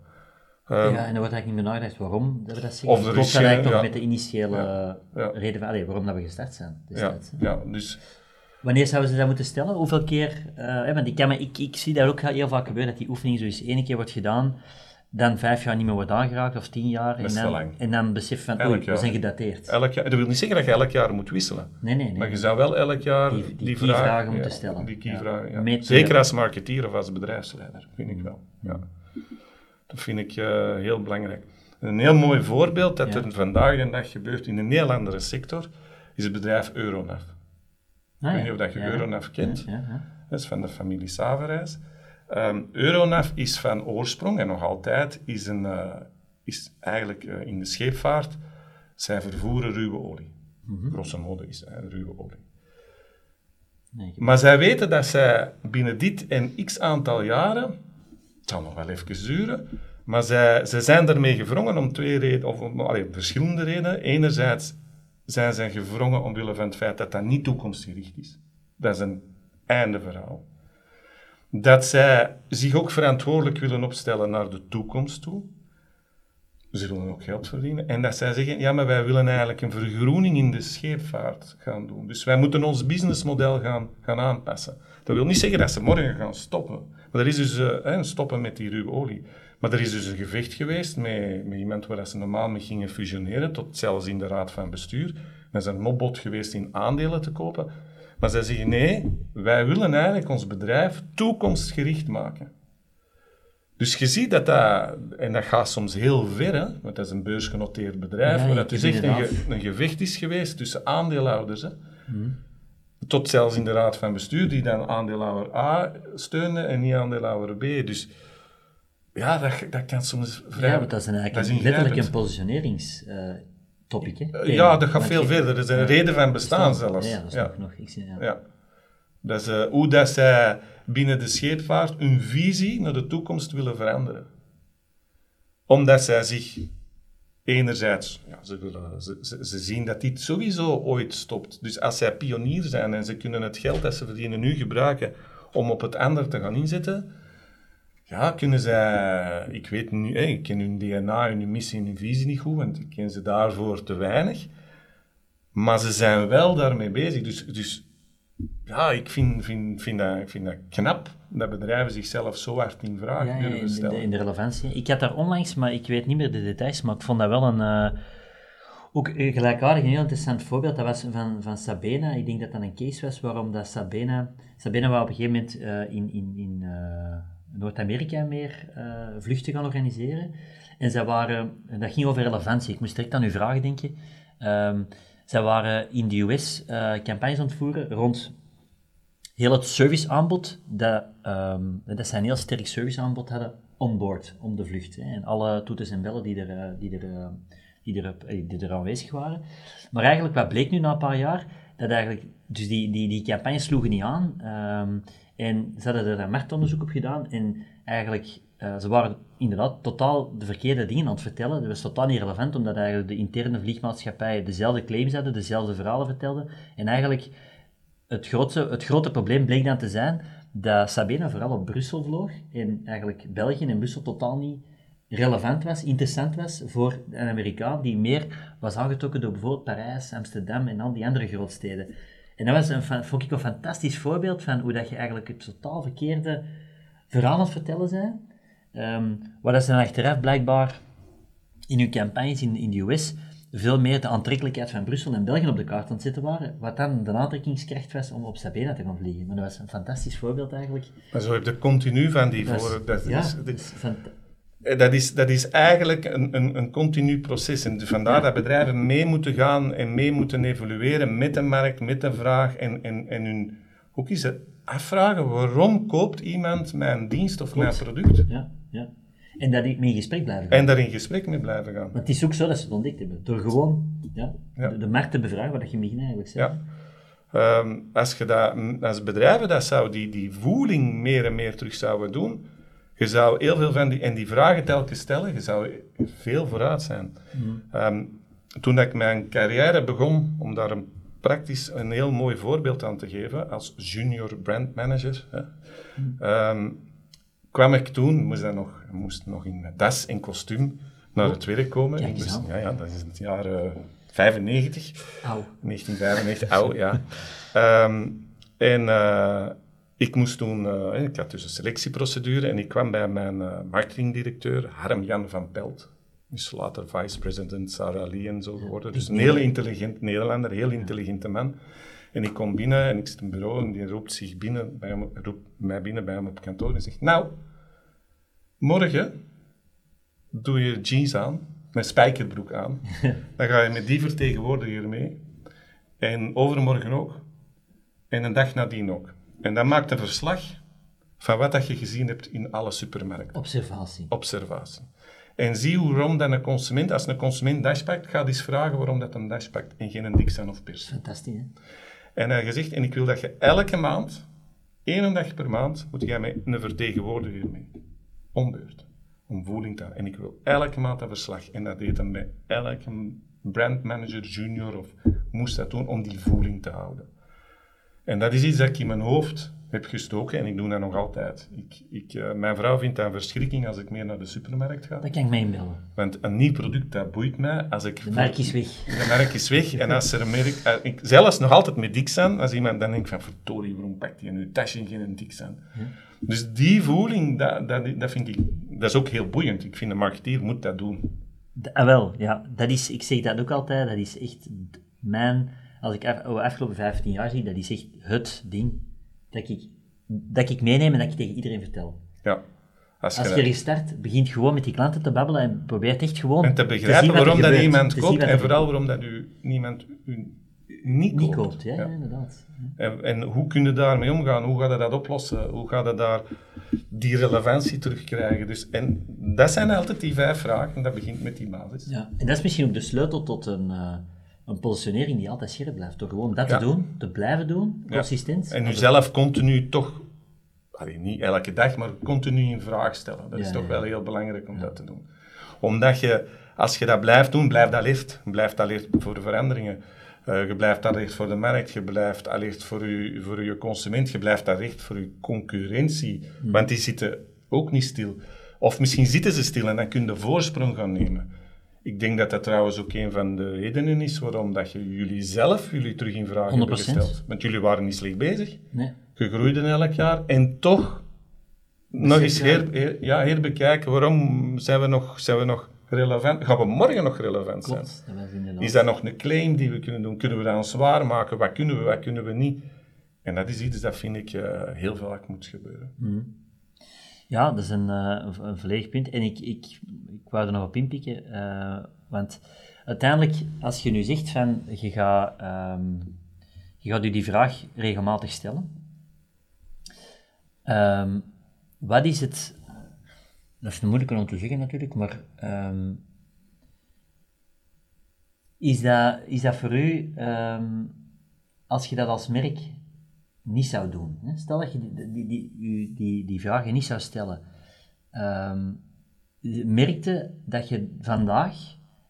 Ehm, ja, en er wordt eigenlijk niet meer nagedacht waarom dat we dat zeggen. Of er is dat eigenlijk ja. met de initiële Ja, ja. reden van, allee, waarom dat we gestart zijn ja, destijds. hè. ja, dus Wanneer zouden ze dat moeten stellen? Hoeveel keer? eh, want ik, kan me, ik, ik zie dat ook heel vaak gebeuren, dat die oefening zo eens één keer wordt gedaan, dan vijf jaar niet meer wordt aangeraakt, of tien jaar, en dan, lang. en dan besef van, oei, we zijn gedateerd. elk jaar, dat wil niet zeggen dat je elk jaar moet wisselen. Nee, nee, nee. Maar je zou wel elk jaar Die- die, die vragen, moeten ja, stellen. Die Ja. key-vragen, ja. Zeker als marketeer of als bedrijfsleider, vind ik wel. Ja. Dat vind ik eh, heel belangrijk. Een heel mooi voorbeeld dat er vandaag de dag gebeurt in een heel andere sector, is het bedrijf Euronav. Ah, Ik weet ja. niet of dat je. Euronav kent. Dat is van de familie Saverijs. Ehm Euronav is van oorsprong en nog altijd is, een, eh, is eigenlijk eh, in de scheepvaart. Zij vervoeren ruwe olie. Grosso modo is het ruwe olie. Nee, Maar zij weten dat zij binnen dit en x aantal jaren, het zal nog wel even duren, maar zij, zij zijn ermee gevrongen om twee redenen, of om allee, verschillende redenen. Enerzijds zijn zij gevrongen omwille van het feit dat dat niet toekomstgericht is. Dat is een einde verhaal. Dat zij zich ook verantwoordelijk willen opstellen naar de toekomst toe. Ze willen ook geld verdienen. En dat zij zeggen, ja, maar wij willen eigenlijk een vergroening in de scheepvaart gaan doen. Dus wij moeten ons businessmodel gaan, gaan aanpassen. Dat wil niet zeggen dat ze morgen gaan stoppen. Maar er is dus eh, stoppen met die ruwe olie. Maar er is dus een gevecht geweest met, met iemand waar ze normaal mee gingen fusioneren, tot zelfs in de raad van bestuur. Er is een mopbod geweest in aandelen te kopen. Maar zij zeggen, nee, wij willen eigenlijk ons bedrijf toekomstgericht maken. Dus je ziet dat dat, en dat gaat soms heel ver, hè, want dat is een beursgenoteerd bedrijf, Ja, maar dat is kunt echt een, inderdaad- ge- een gevecht is geweest tussen aandeelhouders. Hè. Tot zelfs in de raad van bestuur, die dan aandeelhouder A steunde en niet aandeelhouder B. Dus ja, dat, dat kan soms vrij... Ja, want dat is een eigenlijk dat is letterlijk een positioneringstopic. hè? Eh, Ja, dat gaat Want veel je- verder. Dat is een reden van bestaan zelfs. Ja, dat is Ja. nog, nog ik zie, ja. Ja. Dat is eh, hoe dat zij binnen de scheepvaart hun visie naar de toekomst willen veranderen. Omdat zij zich enerzijds, ja, ze, willen, ze, ze, ze zien dat dit sowieso ooit stopt. Dus als zij pionier zijn en ze kunnen het geld dat ze verdienen nu gebruiken om op het ander te gaan inzetten, ja, kunnen zij, ik weet nu, hè, ik ken hun DNA, hun missie en hun visie niet goed, want ik ken ze daarvoor te weinig. Maar ze zijn wel daarmee bezig. Dus, dus ja, ik vind, vind, vind, dat, ik vind dat knap dat bedrijven zichzelf zo hard in vraag Ja, durven in, de, stellen. in de relevantie. Ik had daar onlangs, maar ik weet niet meer de details, maar ik vond dat wel een... eh, ook een gelijkaardig een heel interessant voorbeeld. Dat was van, van Sabena. Ik denk dat dat een case was waarom dat Sabena... Sabena wou op een gegeven moment eh, in, in, in eh, Noord-Amerika meer eh, vluchten gaan organiseren. En zij waren... en Dat ging over relevantie. Ik moest direct aan uw vragen denken. Ehm, zij waren in de US eh, campagnes aan het voeren rond heel het serviceaanbod, dat, ehm, dat zij een heel sterk serviceaanbod hadden onboard, om de vlucht. En alle toeters en bellen die er, eh, die, er, die, er, die er aanwezig waren. Maar eigenlijk, wat bleek nu na een paar jaar? Dat eigenlijk, dus die, die, die campagnes sloegen niet aan. ehm, en ze hadden er een marktonderzoek op gedaan. En eigenlijk, eh, ze waren inderdaad totaal de verkeerde dingen aan het vertellen. Dat was totaal niet relevant, omdat eigenlijk de interne vliegmaatschappijen dezelfde claims hadden, dezelfde verhalen vertelden. En eigenlijk het, grootste, het grote probleem bleek dan te zijn dat Sabena vooral op Brussel vloog en eigenlijk België en Brussel totaal niet relevant was, interessant was voor een Amerikaan die meer was aangetrokken door bijvoorbeeld Parijs, Amsterdam en al die andere grootsteden. En dat was een, vond ik een fantastisch voorbeeld van hoe dat je eigenlijk het totaal verkeerde verhaal aan het vertellen bent. Ehm waar dat ze dan achteraf blijkbaar in hun campagnes in, in de US veel meer de aantrekkelijkheid van Brussel en België op de kaart aan het zetten waren, wat dan de aantrekkingskracht was om op Sabena te gaan vliegen. Maar dat was een fantastisch voorbeeld eigenlijk. Maar zo heb je continu van die voor... Dat ja, is, dat is Dat is, dat is eigenlijk een, een, een continu proces. En vandaar dat bedrijven mee moeten gaan en mee moeten evolueren met de markt, met de vraag. En, en, en hun, ook eens afvragen, waarom koopt iemand mijn dienst of mijn product? ja, ja. En dat ik mee in gesprek blijven gaan. En daar in gesprek mee blijven gaan. Maar het is ook zo dat ze het ontdekt hebben. Door gewoon ja, Ja. De, de markt te bevragen, wat je in het begin eigenlijk zei. Ja. Ehm, als, je dat, als bedrijven dat zou, die, die voeling meer en meer terug zouden doen, je zou heel veel van die, en die vragen telkens stellen, je zou veel vooruit zijn. Ehm, toen ik mijn carrière begon, om daar een praktisch een heel mooi voorbeeld aan te geven, als junior brand manager, hè, ehm, kwam ik toen, moest, dat nog, moest nog in das en kostuum naar het werk komen. Moest- ja, ja, dat is het jaar eh, 95. Auw. 1995, oud, ja. Ehm, en eh, ik moest toen, eh, ik had dus een selectieprocedure en ik kwam bij mijn eh, marketingdirecteur, Harm-Jan van Pelt. Is later vice-president Sarah Lee en zo geworden. Dus een heel intelligent Nederlander, heel intelligente man. En ik kom binnen en ik zit in het bureau en die roept, zich binnen, bij hem, roept mij binnen bij hem op kantoor en zegt, nou, morgen doe je jeans aan, met spijkerbroek aan. [LAUGHS] Dan ga je met die vertegenwoordiger mee. En overmorgen ook. En een dag nadien ook. En dan maakt een verslag van wat dat je gezien hebt in alle supermarkten. Observatie. Observatie. En zie hoe waarom dan een consument, als een consument dash pakt, ga eens vragen waarom dat een dash pakt en geen een Dixon of Pers. Fantastisch, hè? En hij gezegd, en ik wil dat je elke maand, één dag per maand, moet jij met een vertegenwoordiger mee. Ombeurt. Om voeling te En ik wil elke maand een verslag. En dat deed hem bij elke brandmanager, junior of moest dat doen om die voeling te houden. En dat is iets dat ik in mijn hoofd heb gestoken en ik doe dat nog altijd. Ik, ik, eh, mijn vrouw vindt dat een verschrikking als ik meer naar de supermarkt ga. Dat kan ik mij inbeelden. Want een nieuw product, dat boeit mij. Als ik De merk is weg. de merk is weg. En als er een merk... eh, ik, zelfs nog altijd met Dixon, als iemand dan denkt van, verdorie, waarom pakt hij nu tasje en geen Dixon? Dus die voeling, dat, dat, dat vind ik... Dat is ook heel boeiend. Ik vind een marketeer moet dat doen. Ah, wel, ja. Dat is, ik zeg dat ook altijd, dat is echt mijn... Als ik over de afgelopen 15 jaar zie, dat is echt het ding dat ik, dat ik meeneem en dat ik tegen iedereen vertel. Ja. Als Als je gestart, begint gewoon met die klanten te babbelen en probeert echt gewoon en te begrijpen waarom dat iemand koopt en vooral waarom dat u, niemand u niet koopt. niet koopt. Ja, inderdaad. En, en hoe kun je daarmee omgaan? Hoe ga je dat oplossen? Hoe ga je daar die relevantie terugkrijgen? Dus, en dat zijn altijd die vijf vragen. En dat begint met die basis. Ja. En dat is misschien ook de sleutel tot een, eh, een positionering die altijd scherp blijft. Door gewoon dat Ja. te doen, te blijven doen, consistent. En jezelf continu toch, allee, niet elke dag, maar continu in vraag stellen. Dat is toch wel heel belangrijk om dat te doen. Omdat je, als je dat blijft doen, blijft alert. Blijft alert voor de veranderingen. Eh, je blijft alert voor de markt, je blijft alert voor je, voor je consument, je blijft alert voor je concurrentie. Hmm. Want die zitten ook niet stil. Of misschien zitten ze stil en dan kun je voorsprong gaan nemen. Ik denk dat dat trouwens ook een van de redenen is waarom dat je jullie zelf jullie terug in vraag hebben 100%. gesteld. Want jullie waren niet slecht bezig. Nee. Je groeide elk jaar en toch nog eens her, her- ja, herbekijken. Waarom zijn we, nog, zijn we nog relevant? Gaan we morgen nog relevant zijn? Klopt. Dat. Is dat nog een claim die we kunnen doen? Kunnen we dat ons zwaar maken? Wat kunnen we, wat kunnen we niet? En dat is iets dat vind ik eh, heel vaak moet gebeuren. Ja, dat is een, eh, een, punt. En ik, ik wou er nog op inpikken, eh, want uiteindelijk, als je nu zegt van, je gaat, ehm, je gaat je die vraag regelmatig stellen, Ehm, wat is het, dat is een moeilijke om te zeggen natuurlijk, maar ehm, is, dat, is dat voor u, als je dat als merk niet zou doen. Hè? Stel dat je die, die, die, die, die, vragen niet zou stellen. Ehm, merkte dat je vandaag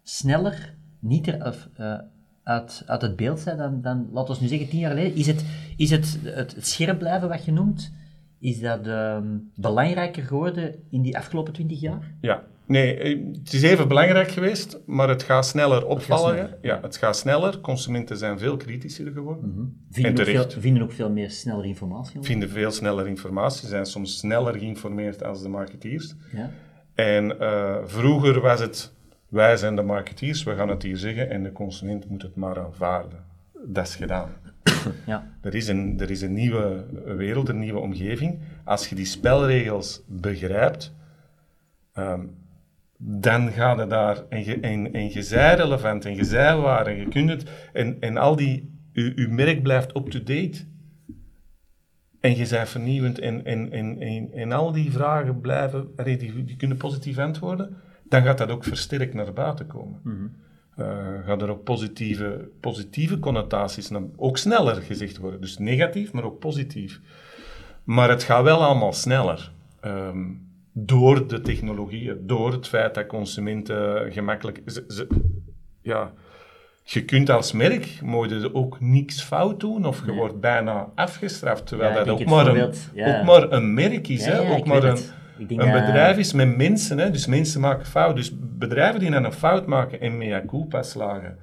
sneller niet er, of, eh, uit, uit het beeld bent dan, dan, laten we nu zeggen, tien jaar geleden? Is het, is het, het, het scherp blijven wat je noemt? Is dat ehm, belangrijker geworden in die afgelopen twintig jaar? Ja, nee, eh, het is even belangrijk geweest, maar het gaat sneller opvallen. sneller, Ja, het gaat sneller. Consumenten zijn veel kritischer geworden. Vinden, ook veel, vinden ook veel meer sneller informatie? Vinden veel sneller informatie, zijn soms sneller geïnformeerd als de marketeers. Ja. En eh, vroeger was het, wij zijn de marketeers, we gaan het hier zeggen en de consument moet het maar aanvaarden. Dat is gedaan. [COUGHS] Ja. Er is, een, er is een nieuwe wereld, een nieuwe omgeving. Als je die spelregels begrijpt, ehm, dan ga je daar, en je, en, en je zij relevant, en je zij waar, en je kunt het, en, en al die, je, je merk blijft up-to-date. En je bent vernieuwend, en, en, en, en, en al die vragen blijven, die, die kunnen positief antwoorden, dan gaat dat ook versterkt naar buiten komen. Eh, gaan er ook positieve, positieve connotaties, naar, ook sneller gezegd worden. Dus negatief, maar ook positief. Maar het gaat wel allemaal sneller. Ehm, door de technologieën, door het feit dat consumenten gemakkelijk... Ze, ze- ja, je kunt als merk mogen ook niks fout doen of je Nee. wordt bijna afgestraft, terwijl Ja, dat ook maar, een, ja. ook maar een merk is. Ja, hè? ja, ook maar een, een dat- bedrijf is met mensen, hè? dus mensen maken fout. Dus bedrijven die dan een fout maken en mea culpa slagen,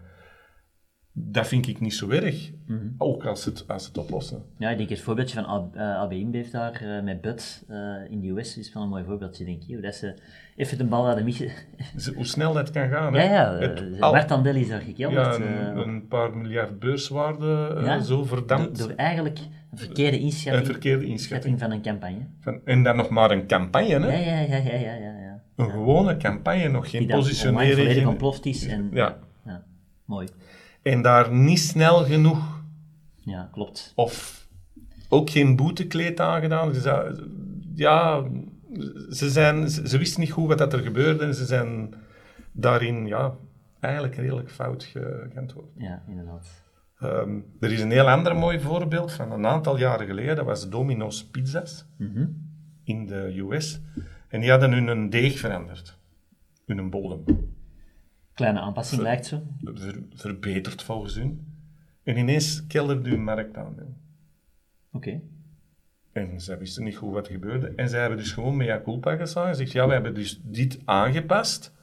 dat vind ik niet zo erg. Mhm. Ook als het, als het oplossen. Ja, ik denk het voorbeeldje van AB, eh, InBev daar eh, met Bud eh, in de US is wel een mooi voorbeeldje, denk ik. Hoe dat ze even de bal hadden missen. [LAUGHS] Hoe snel dat kan gaan. ja, hè. ja, Het- uh, al- marktandel is daar gekelderd. ja, een, een paar miljard beurswaarde, ja, zo verdampt. door eigenlijk een verkeerde een inschatting, verkeerde inschatting. van een campagne. Van, en dan nog maar een campagne, hè? Ja, ja, ja, ja, ja, ja. ja. Een gewone campagne, nog geen Die positionering. volledig geen- ontploft is. En, Ja. ja, mooi. En daar niet snel genoeg Ja, klopt. of ook geen boetekleed aangedaan. Zou- ja, ze, zijn, ze, ze wisten niet goed wat dat er gebeurde en ze zijn daarin ja, eigenlijk redelijk fout ge- geantwoord. Ja, inderdaad. Ehm, er is een heel ander mooi voorbeeld van een aantal jaren geleden. Dat was Domino's Pizza's Mhm. in de US. En die hadden hun deeg veranderd. Hun bodem. Kleine aanpassing lijkt zo. Ver- verbeterd volgens hun. En ineens kelderde hun marktaandeel. Oké. En zij wisten niet goed wat er gebeurde. En zij hebben dus gewoon mea culpa geslagen. Ze zegt, ja, we hebben dus dit aangepast.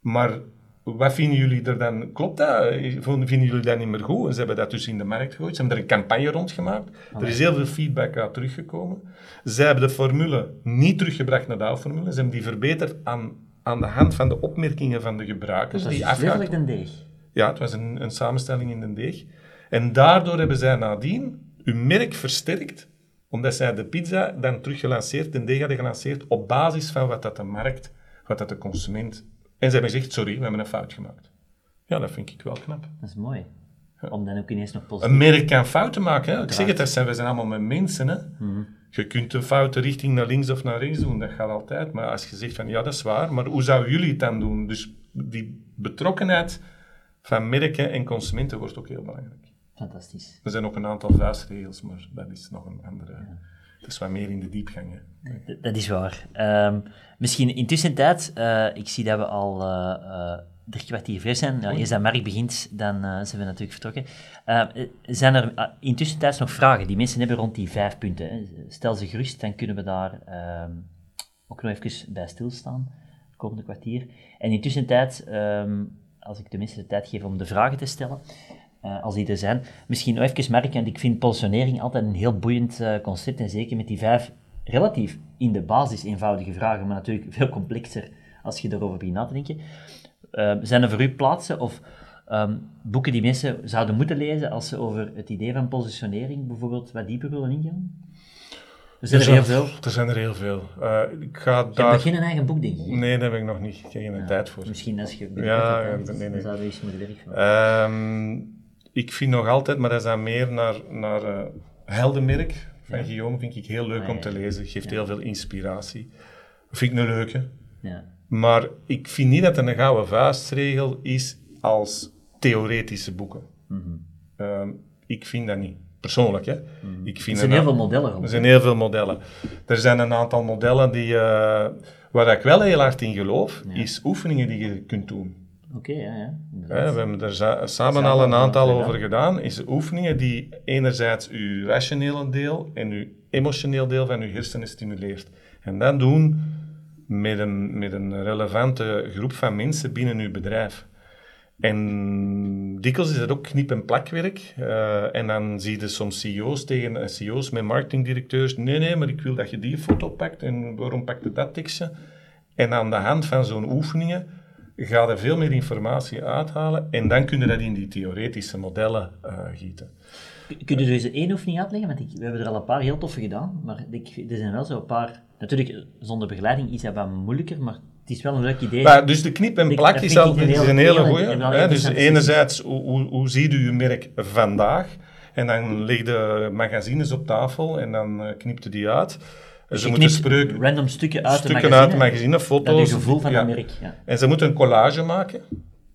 Maar wat vinden jullie er dan... Klopt dat? Vinden jullie dat niet meer goed? En ze hebben dat dus in de markt gegooid. Ze hebben er een campagne rond gemaakt. Er is heel veel feedback uit teruggekomen. Zij hebben de formule niet teruggebracht naar de oude formule. Ze hebben die verbeterd aan, aan de hand van de opmerkingen van de gebruikers. Die dus afgehaakt letterlijk een deeg. ja, het was een, een samenstelling in de deeg. En daardoor hebben zij nadien hun merk versterkt, omdat zij de pizza dan teruggelanceerd, de deeg hadden gelanceerd, op basis van wat dat de markt, wat dat de consument... En ze hebben gezegd, sorry, we hebben een fout gemaakt. Ja, dat vind ik wel knap. Dat is mooi. Om dan ook ineens nog positief... Een merk kan fouten maken. Hè? Ik zeg het, dat zijn, we zijn allemaal met mensen. Hè? Mhm. Je kunt een foute richting naar links of naar rechts doen, dat gaat altijd. Maar als je zegt van, ja, dat is waar, maar hoe zouden jullie het dan doen? Dus die betrokkenheid van merken en consumenten wordt ook heel belangrijk. Fantastisch. Er zijn ook een aantal vuistregels, maar dat is nog een andere. Dat is wat meer in de diepgang. Hè. Dat is waar. Ehm, misschien intussen tijd, eh, ik zie dat we al eh, eh, drie kwartier ver zijn. Eerst dat Mark begint, dan eh, zijn we natuurlijk vertrokken. Eh, zijn er uh, intussen tijd nog vragen die mensen hebben rond die vijf punten? Hè? Stel ze gerust, dan kunnen we daar ehm, ook nog even bij stilstaan, het komende kwartier. En intussen tijd, ehm, als ik de mensen de tijd geef om de vragen te stellen, eh, als die er zijn. Misschien nog even merken, want ik vind positionering altijd een heel boeiend concept, en zeker met die vijf relatief in de basis eenvoudige vragen, maar natuurlijk veel complexer als je erover begint na te denken. Eh, zijn er voor u plaatsen of ehm, boeken die mensen zouden moeten lezen als ze over het idee van positionering bijvoorbeeld wat dieper willen ingaan? Er zijn er heel veel. Er zijn er heel veel. Eh, ik ga Je daar... nog geen eigen boek, denk ik. Nee, daar heb ik nog niet. Ik heb geen tijd voor. Misschien als je Ja, dan nee, nee. zouden we iets moeten werk van. Ehm, ik vind nog altijd, maar dat is dan meer naar, naar eh, Heldenmerk van Ja. Guillaume, vind ik heel leuk Ah, om te lezen. Geeft heel veel inspiratie. Vind ik een leuke. Ja. Maar ik vind niet dat het een gouden vuistregel is als theoretische boeken. Mhm. Ehm, ik vind dat niet. Persoonlijk, hè. Ik Er vind zijn een- heel veel modellen er zijn heel veel modellen. Er zijn een aantal modellen die, eh, waar ik wel heel hard in geloof, Ja. is oefeningen die je kunt doen. Oké, ja, ja. We hebben er samen Samen al een al aantal over gedaan. Is oefeningen die enerzijds uw rationele deel en uw emotioneel deel van uw hersenen stimuleert. En dat doen met een, met een relevante groep van mensen binnen uw bedrijf. En dikwijls is het ook knip- en plakwerk. Eh, en dan zie je soms CEO's tegen eh, CEO's met marketingdirecteurs. Nee, nee, maar ik wil dat je die foto pakt. En waarom pakt je dat tekstje? En aan de hand van zo'n oefeningen ga je veel meer informatie uithalen. En dan kun je dat in die theoretische modellen eh, gieten. Kun je er eens één oefening uitleggen? Want ik, we hebben er al een paar heel toffe gedaan, maar ik, er zijn wel zo een paar... Natuurlijk, zonder begeleiding is dat wat moeilijker, maar het is wel een leuk idee. Maar, dus de knip en plak dat is, al, is een hele hè. Dus enerzijds, hoe, hoe, hoe ziet u uw merk vandaag? En dan leg je magazines op tafel en dan eh, knipt u die uit. Dus ze moeten spreuken, random stukken uit stukken de magazine, uit de magazine, Dat foto's. je gevoel van ja. dat merk, ja. En ze moeten een collage maken.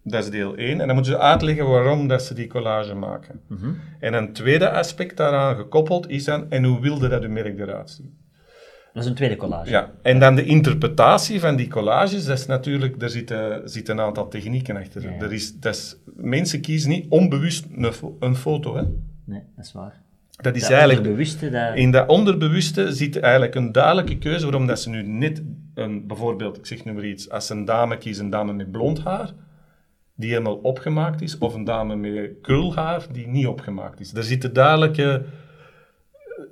Dat is deel 1. En dan moeten ze uitleggen waarom dat ze die collage maken. Mhm. En een tweede aspect daaraan gekoppeld is dan, en hoe wilde dat uw merk eruit ziet? Dat is een tweede collage. Ja, en dan de interpretatie van die collages, dat is natuurlijk, daar zitten, zitten een aantal technieken achter. Ja, ja. Er is, dat is, mensen kiezen niet onbewust een, fo- een foto. Hè. Nee, dat is waar. Dat is Dat eigenlijk, bewuste, dat... in dat onderbewuste zit eigenlijk een duidelijke keuze waarom dat ze nu net, een, bijvoorbeeld, ik zeg nu maar iets, als een dame kiezen, een dame met blond haar, die helemaal opgemaakt is, of een dame met krulhaar, die niet opgemaakt is. Er zitten duidelijke...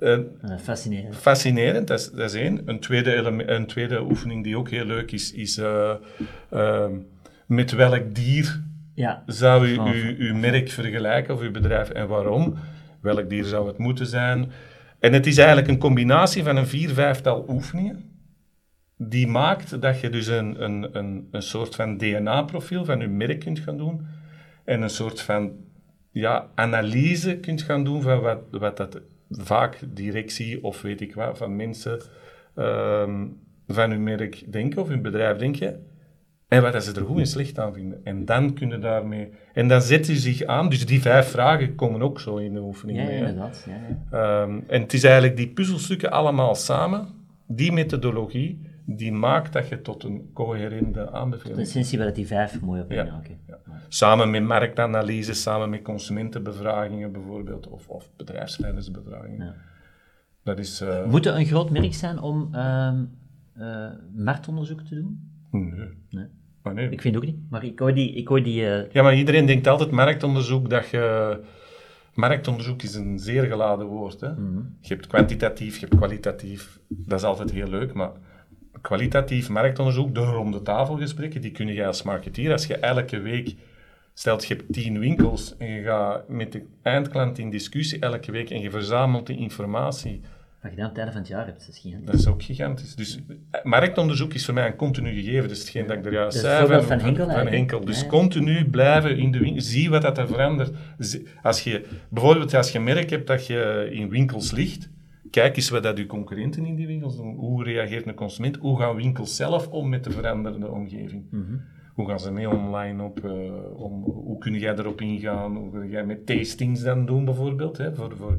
eh, Eh, fascinerend. fascinerend, dat is, dat is één. Een tweede, een tweede oefening die ook heel leuk is, is eh, ehm, met welk dier Ja, zou u uw, uw merk vergelijken of uw bedrijf en waarom? Welk dier zou het moeten zijn? En het is eigenlijk een combinatie van een vier, vijftal oefeningen die maakt dat je dus een, een, een, een soort van DNA-profiel van je merk kunt gaan doen en een soort van ja, analyse kunt gaan doen van wat, wat dat vaak directie of weet ik wat van mensen ehm, van hun merk denken of hun bedrijf denken. En wat dat ze er goed en slecht aan vinden. En dan kunnen daarmee... En dan zet je zich aan. Dus die vijf vragen komen ook zo in de oefening ja, mee. hè. inderdaad. Ja, ja. Ehm, en het is eigenlijk die puzzelstukken allemaal samen, die methodologie, die maakt dat je tot een coherente De aanbeveling essentie waar dat die vijf mooi op Ja. inhaken. Ja. Samen met marktanalyse, samen met consumentenbevragingen bijvoorbeeld, of, of bedrijfsleidersbevragingen. Ja. Dat is... eh, Moet het een groot merk zijn om eh, marktonderzoek te doen? nee. Nee. Maar nee. Ik vind het ook niet, maar ik hoor die... Ik hoor die eh, Ja, maar iedereen denkt altijd marktonderzoek dat je... Marktonderzoek is een zeer geladen woord. Hè? Mhm. Je hebt kwantitatief, je hebt kwalitatief. Dat is altijd heel leuk, maar kwalitatief marktonderzoek, de ronde tafelgesprekken, die kun je als marketeer, als je elke week, stelt je hebt tien winkels en je gaat met de eindklant in discussie elke week en je verzamelt die informatie, wat je dan op het einde van het jaar hebt. Dat is gigantisch. dat is ook gigantisch. Dus eh, marktonderzoek is voor mij een continu gegeven. Dat is hetgeen dat ik er juist is zei. voorbeeld van Henkel Van. Henkel. Dus Ja, continu blijven in de winkel. Zie wat dat er verandert. Als je, bijvoorbeeld als je merk hebt dat je in winkels ligt, kijk eens wat dat je concurrenten in die winkels doen. Hoe reageert een consument? Hoe gaan winkels zelf om met de veranderde omgeving? Mhm. Hoe gaan ze mee online op? eh, om, hoe kun jij erop ingaan? Hoe kun jij met tastings dan doen bijvoorbeeld? Hè, voor, voor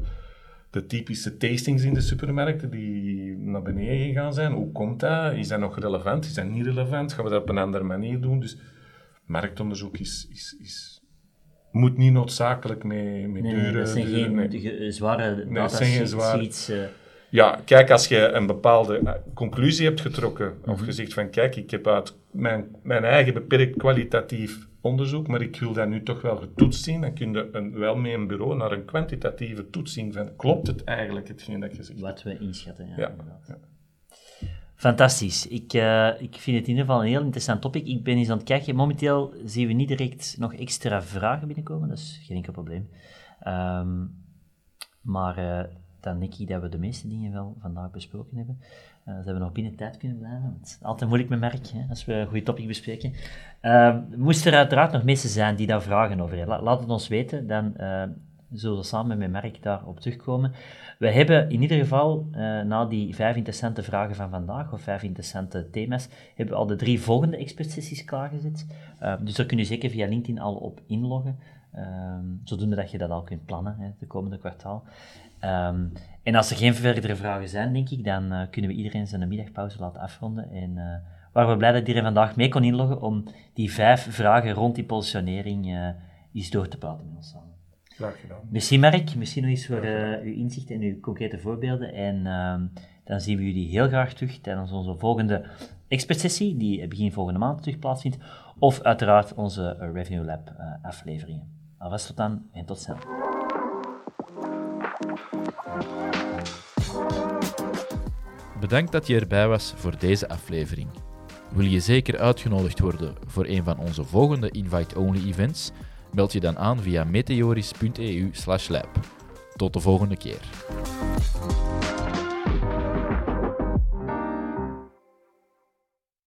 de typische tastings in de supermarkten die naar beneden gaan zijn. Hoe komt dat? Is dat nog relevant? Is dat niet relevant? Gaan we dat op een andere manier doen? Dus marktonderzoek is, is, is, moet niet noodzakelijk met, met Nee, dure... nee, dat zijn geen nee. zware dat zijn geen sheets, eh, Ja, kijk, als je een bepaalde eh, conclusie hebt getrokken, of Mhm. je zegt van kijk, ik heb uit mijn, mijn eigen beperkt kwalitatief onderzoek, maar ik wil dat nu toch wel getoetst zien, dan kun je een, wel met een bureau naar een kwantitatieve toetsing van klopt het eigenlijk hetgeen dat je zegt. wat we inschatten. Ja. Fantastisch. Ik, eh, ik vind het in ieder geval een heel interessant topic. Ik ben eens aan het kijken. Momenteel zien we niet direct nog extra vragen binnenkomen. Dat is geen enkel probleem. Ehm, maar eh, dan denk ik dat we de meeste dingen wel vandaag besproken hebben. Eh dat we nog binnen tijd kunnen blijven. Het is altijd moeilijk met merk, hè, als we een goede topic bespreken. Ehm moest er uiteraard nog mensen zijn die daar vragen over hebben, la- laat het ons weten. Dan zullen we samen met Merk daarop terugkomen. We hebben in ieder geval, eh, na die vijf interessante vragen van vandaag, of vijf interessante thema's, hebben we al de drie volgende expertsessies klaargezet. Eh, dus daar kun je zeker via LinkedIn al op inloggen, ehm, zodoende dat je dat al kunt plannen, hè, de komende kwartaal. Ehm, en als er geen verdere vragen zijn, denk ik, dan eh, kunnen we iedereen zijn middagpauze laten afronden en waar we blij dat iedereen vandaag mee kon inloggen om die vijf vragen rond die positionering eens door te praten met ons samen. Graag gedaan. Merci Mark, misschien nog eens voor uh, uw inzicht en uw concrete voorbeelden. En uh, dan zien we jullie heel graag terug tijdens onze volgende expertsessie, die begin volgende maand terug plaatsvindt. Of uiteraard onze Revenue Lab afleveringen. Alvast tot dan en tot snel. Bedankt dat je erbij was voor deze aflevering. Wil je zeker uitgenodigd worden voor een van onze volgende invite-only events? Meld je dan aan via meteoris.eu/lab. Tot de volgende keer.